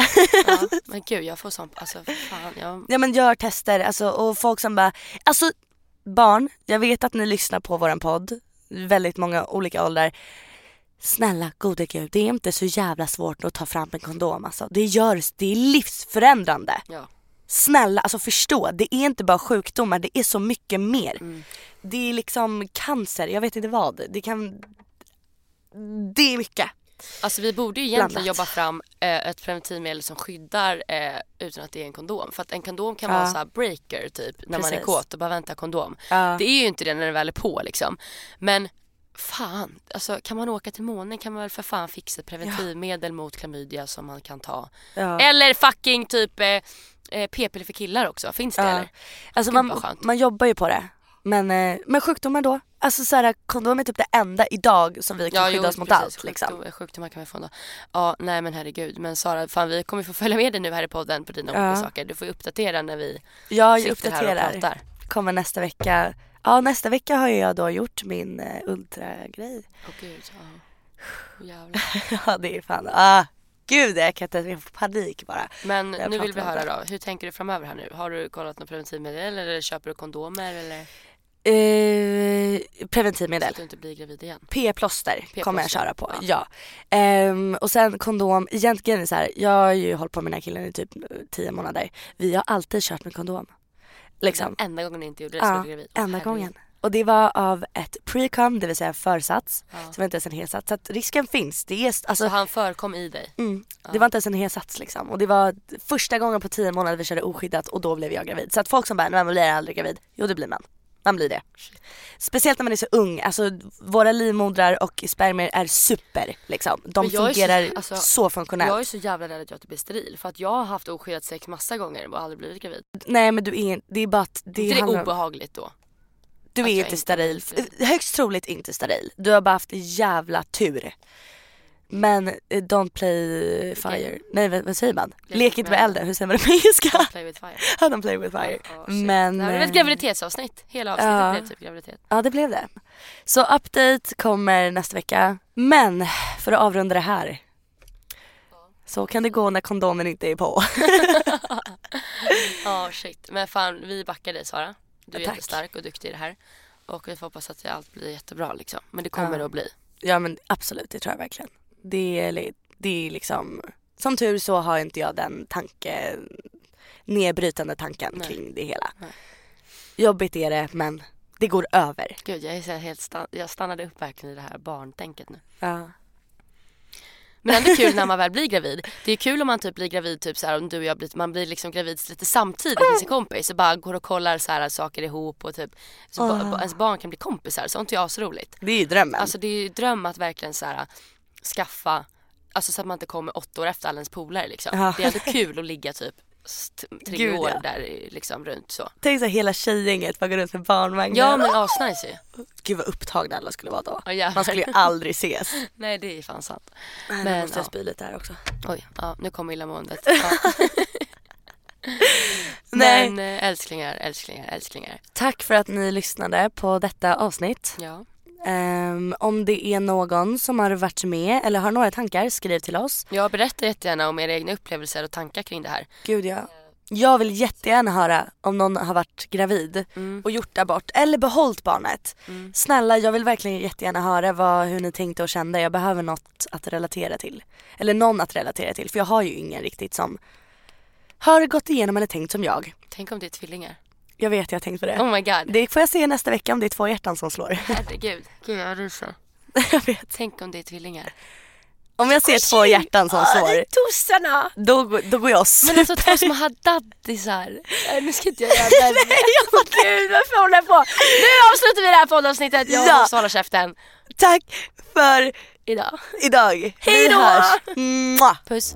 Ja, *laughs* men gud jag får sån, alltså fan jag... ja men gör tester alltså, och folk som bara, alltså barn, jag vet att ni lyssnar på våran podd, väldigt många olika åldrar. Snälla gode gud, det är inte så jävla svårt att ta fram en kondom alltså. Det gör, det är livsförändrande. Ja. Snälla, alltså förstå, det är inte bara sjukdomar, det är så mycket mer. Mm. Det är liksom cancer, jag vet inte vad. Det kan... Det är mycket. Alltså vi borde ju egentligen jobba fram eh, ett preventivmedel som skyddar eh, utan att det är en kondom. För att en kondom kan Ja. vara så här breaker typ när man är Precis. kåt och bara väntar kondom. Ja. Det är ju inte det när den väl är på liksom. Men fan, alltså kan man åka till månen kan man väl för fan fixa ett preventivmedel mot klamydia som man kan ta. Ja. Eller fucking typ eh, eh, p-piller för killar också, finns det Ja. eller? Alltså Gud, man, man jobbar ju på det. Men, eh, men sjukdomar då? Alltså så här, kondom är typ det enda idag som vi kan skydda oss mot allt. Liksom. Sjukdom, sjukdomar kan vi få då. Ja, nej men herregud. Men Sara, fan vi kommer få följa med dig nu här i podden på dina Ja. olika saker. Du får ju uppdatera när vi Jag sitter här och uppdaterar. pratar. Kommer nästa vecka. Ja nästa vecka har jag då gjort min uh, ultragrej. Åh gud, ja. *sighs* Jävlar. *laughs* ja det är fan, ah, gud jag kan inte jag får panik bara. Men nu vill vi höra det. då. Hur tänker du framöver här nu? Har du kollat något preventivmedel eller köper du kondomer eller Eh, så preventivmedel. att du inte blir gravid igen? P-plåster kommer jag köra på. ja. Ja. Ehm, och sen kondom. Egentligen är det så här, jag har ju hållit på med den här killen i typ eh, tio månader. Vi har alltid kört med kondom. Liksom. Den enda gången ni inte gjorde det så Ja, blev du gravid. Enda herregud. gången. Och det var av ett pre-com, det vill säga försats. Ja. Så det var inte ens en helsats. Så att risken finns. Det, är, alltså, Så han förekom i dig? mm, det var inte ens en helsats liksom. Och det var första gången på tio månader vi körde oskyddat och då blev jag gravid. Så att folk som bara, nej man blir aldrig gravid. Jo det blir man. Man blir det. Speciellt när man är så ung. Alltså våra livmodrar och spermier är super liksom. De så- fungerar så, alltså, funktionellt. Jag är så jävla rädd att jag typ blir steril för att jag har haft oskyddat sex massa gånger och aldrig blivit gravid. Nej men du är, det är bara att det, Det är obehagligt då? Du är inte inte steril. blivit Högst troligt inte steril. Du har bara haft jävla tur. Men eh, don't play fire. Nej vad, vad säger man? Lek inte med elden. Hur säger man det på engelska? *laughs* Play with fire. Ja, don't play with fire. Shit. Men... det här blev ett eh, graviditetsavsnitt. Hela avsnittet ja. blev typ graviditet. Ja det blev det. Så update kommer nästa vecka. Men för att avrunda det här. Så kan det gå när kondomen inte är på. *laughs* Ja shit. Men fan vi backar dig Sara. Du är tack. jättestark och duktig i det här. Och vi får hoppas att allt blir jättebra liksom. Men det kommer Ja. det att bli. Ja men absolut, det tror jag verkligen. Det är, det är liksom, som tur så har inte jag den tanke, nedbrytande tanken Nej. kring det hela. Nej. Jobbigt är det men det går över. Gud jag är så helt stan- jag stannade upp verkligen i det här barntänket nu. Ja. Men ändå kul när man väl blir gravid. Det är kul om man typ blir gravid typ så här, om du och jag blir, man blir liksom gravid lite samtidigt med sin kompis och bara går och kollar så här saker ihop och typ så ba, ba, ens barn kan bli kompisar. Sånt är asroligt. Det är ju drömmen. Alltså det är ju dröm att verkligen så här skaffa, alltså så att man inte kommer åtta år efter alla ens polare liksom. Ja. Det är ändå kul att ligga typ tre Gud, år ja. där liksom runt så. Tänk så här, hela tjejgänget bara går runt med barnvagnar. Ja men asnice ju. Gud vad upptagna alla skulle vara då. Ja. Man skulle ju aldrig ses. *laughs* Nej det är fan sant. Men, Men, måste jag ja. spy lite här också. Oj, ja nu kommer illamåendet. *laughs* Ja. *laughs* Nej. Men eh, älsklingar, älsklingar, älsklingar. Tack för att ni lyssnade på detta avsnitt. Ja. Ehm, om det är någon som har varit med eller har några tankar, skriv till oss. Jag berättar jättegärna om era egna upplevelser och tankar kring det här. Gud ja. Jag vill jättegärna höra om någon har varit gravid och gjort abort eller behållit barnet. Snälla jag vill verkligen jättegärna höra vad, hur ni tänkte och kände. Jag behöver något att relatera till. Eller någon att relatera till för jag har ju ingen riktigt som har gått igenom eller tänkt som jag. Tänk om det är tvillingar. Jag vet jag har tänkt på det. Oh my god. Det får jag se nästa vecka om det är två hjärtan som slår. Herregud. Gud jag ryser. *laughs* jag vet. Tänk om det är tvillingar. Om jag ser två hjärtan som slår, Tossarna! då, då går jag och Men alltså två små daddisar. Nej nu ska inte jag göra det. Nej gud varför håller jag på? Nu avslutar vi det här poddavsnittet. Jag Ja. måste hålla käften. Tack för Idag. idag. Hej då! Puss.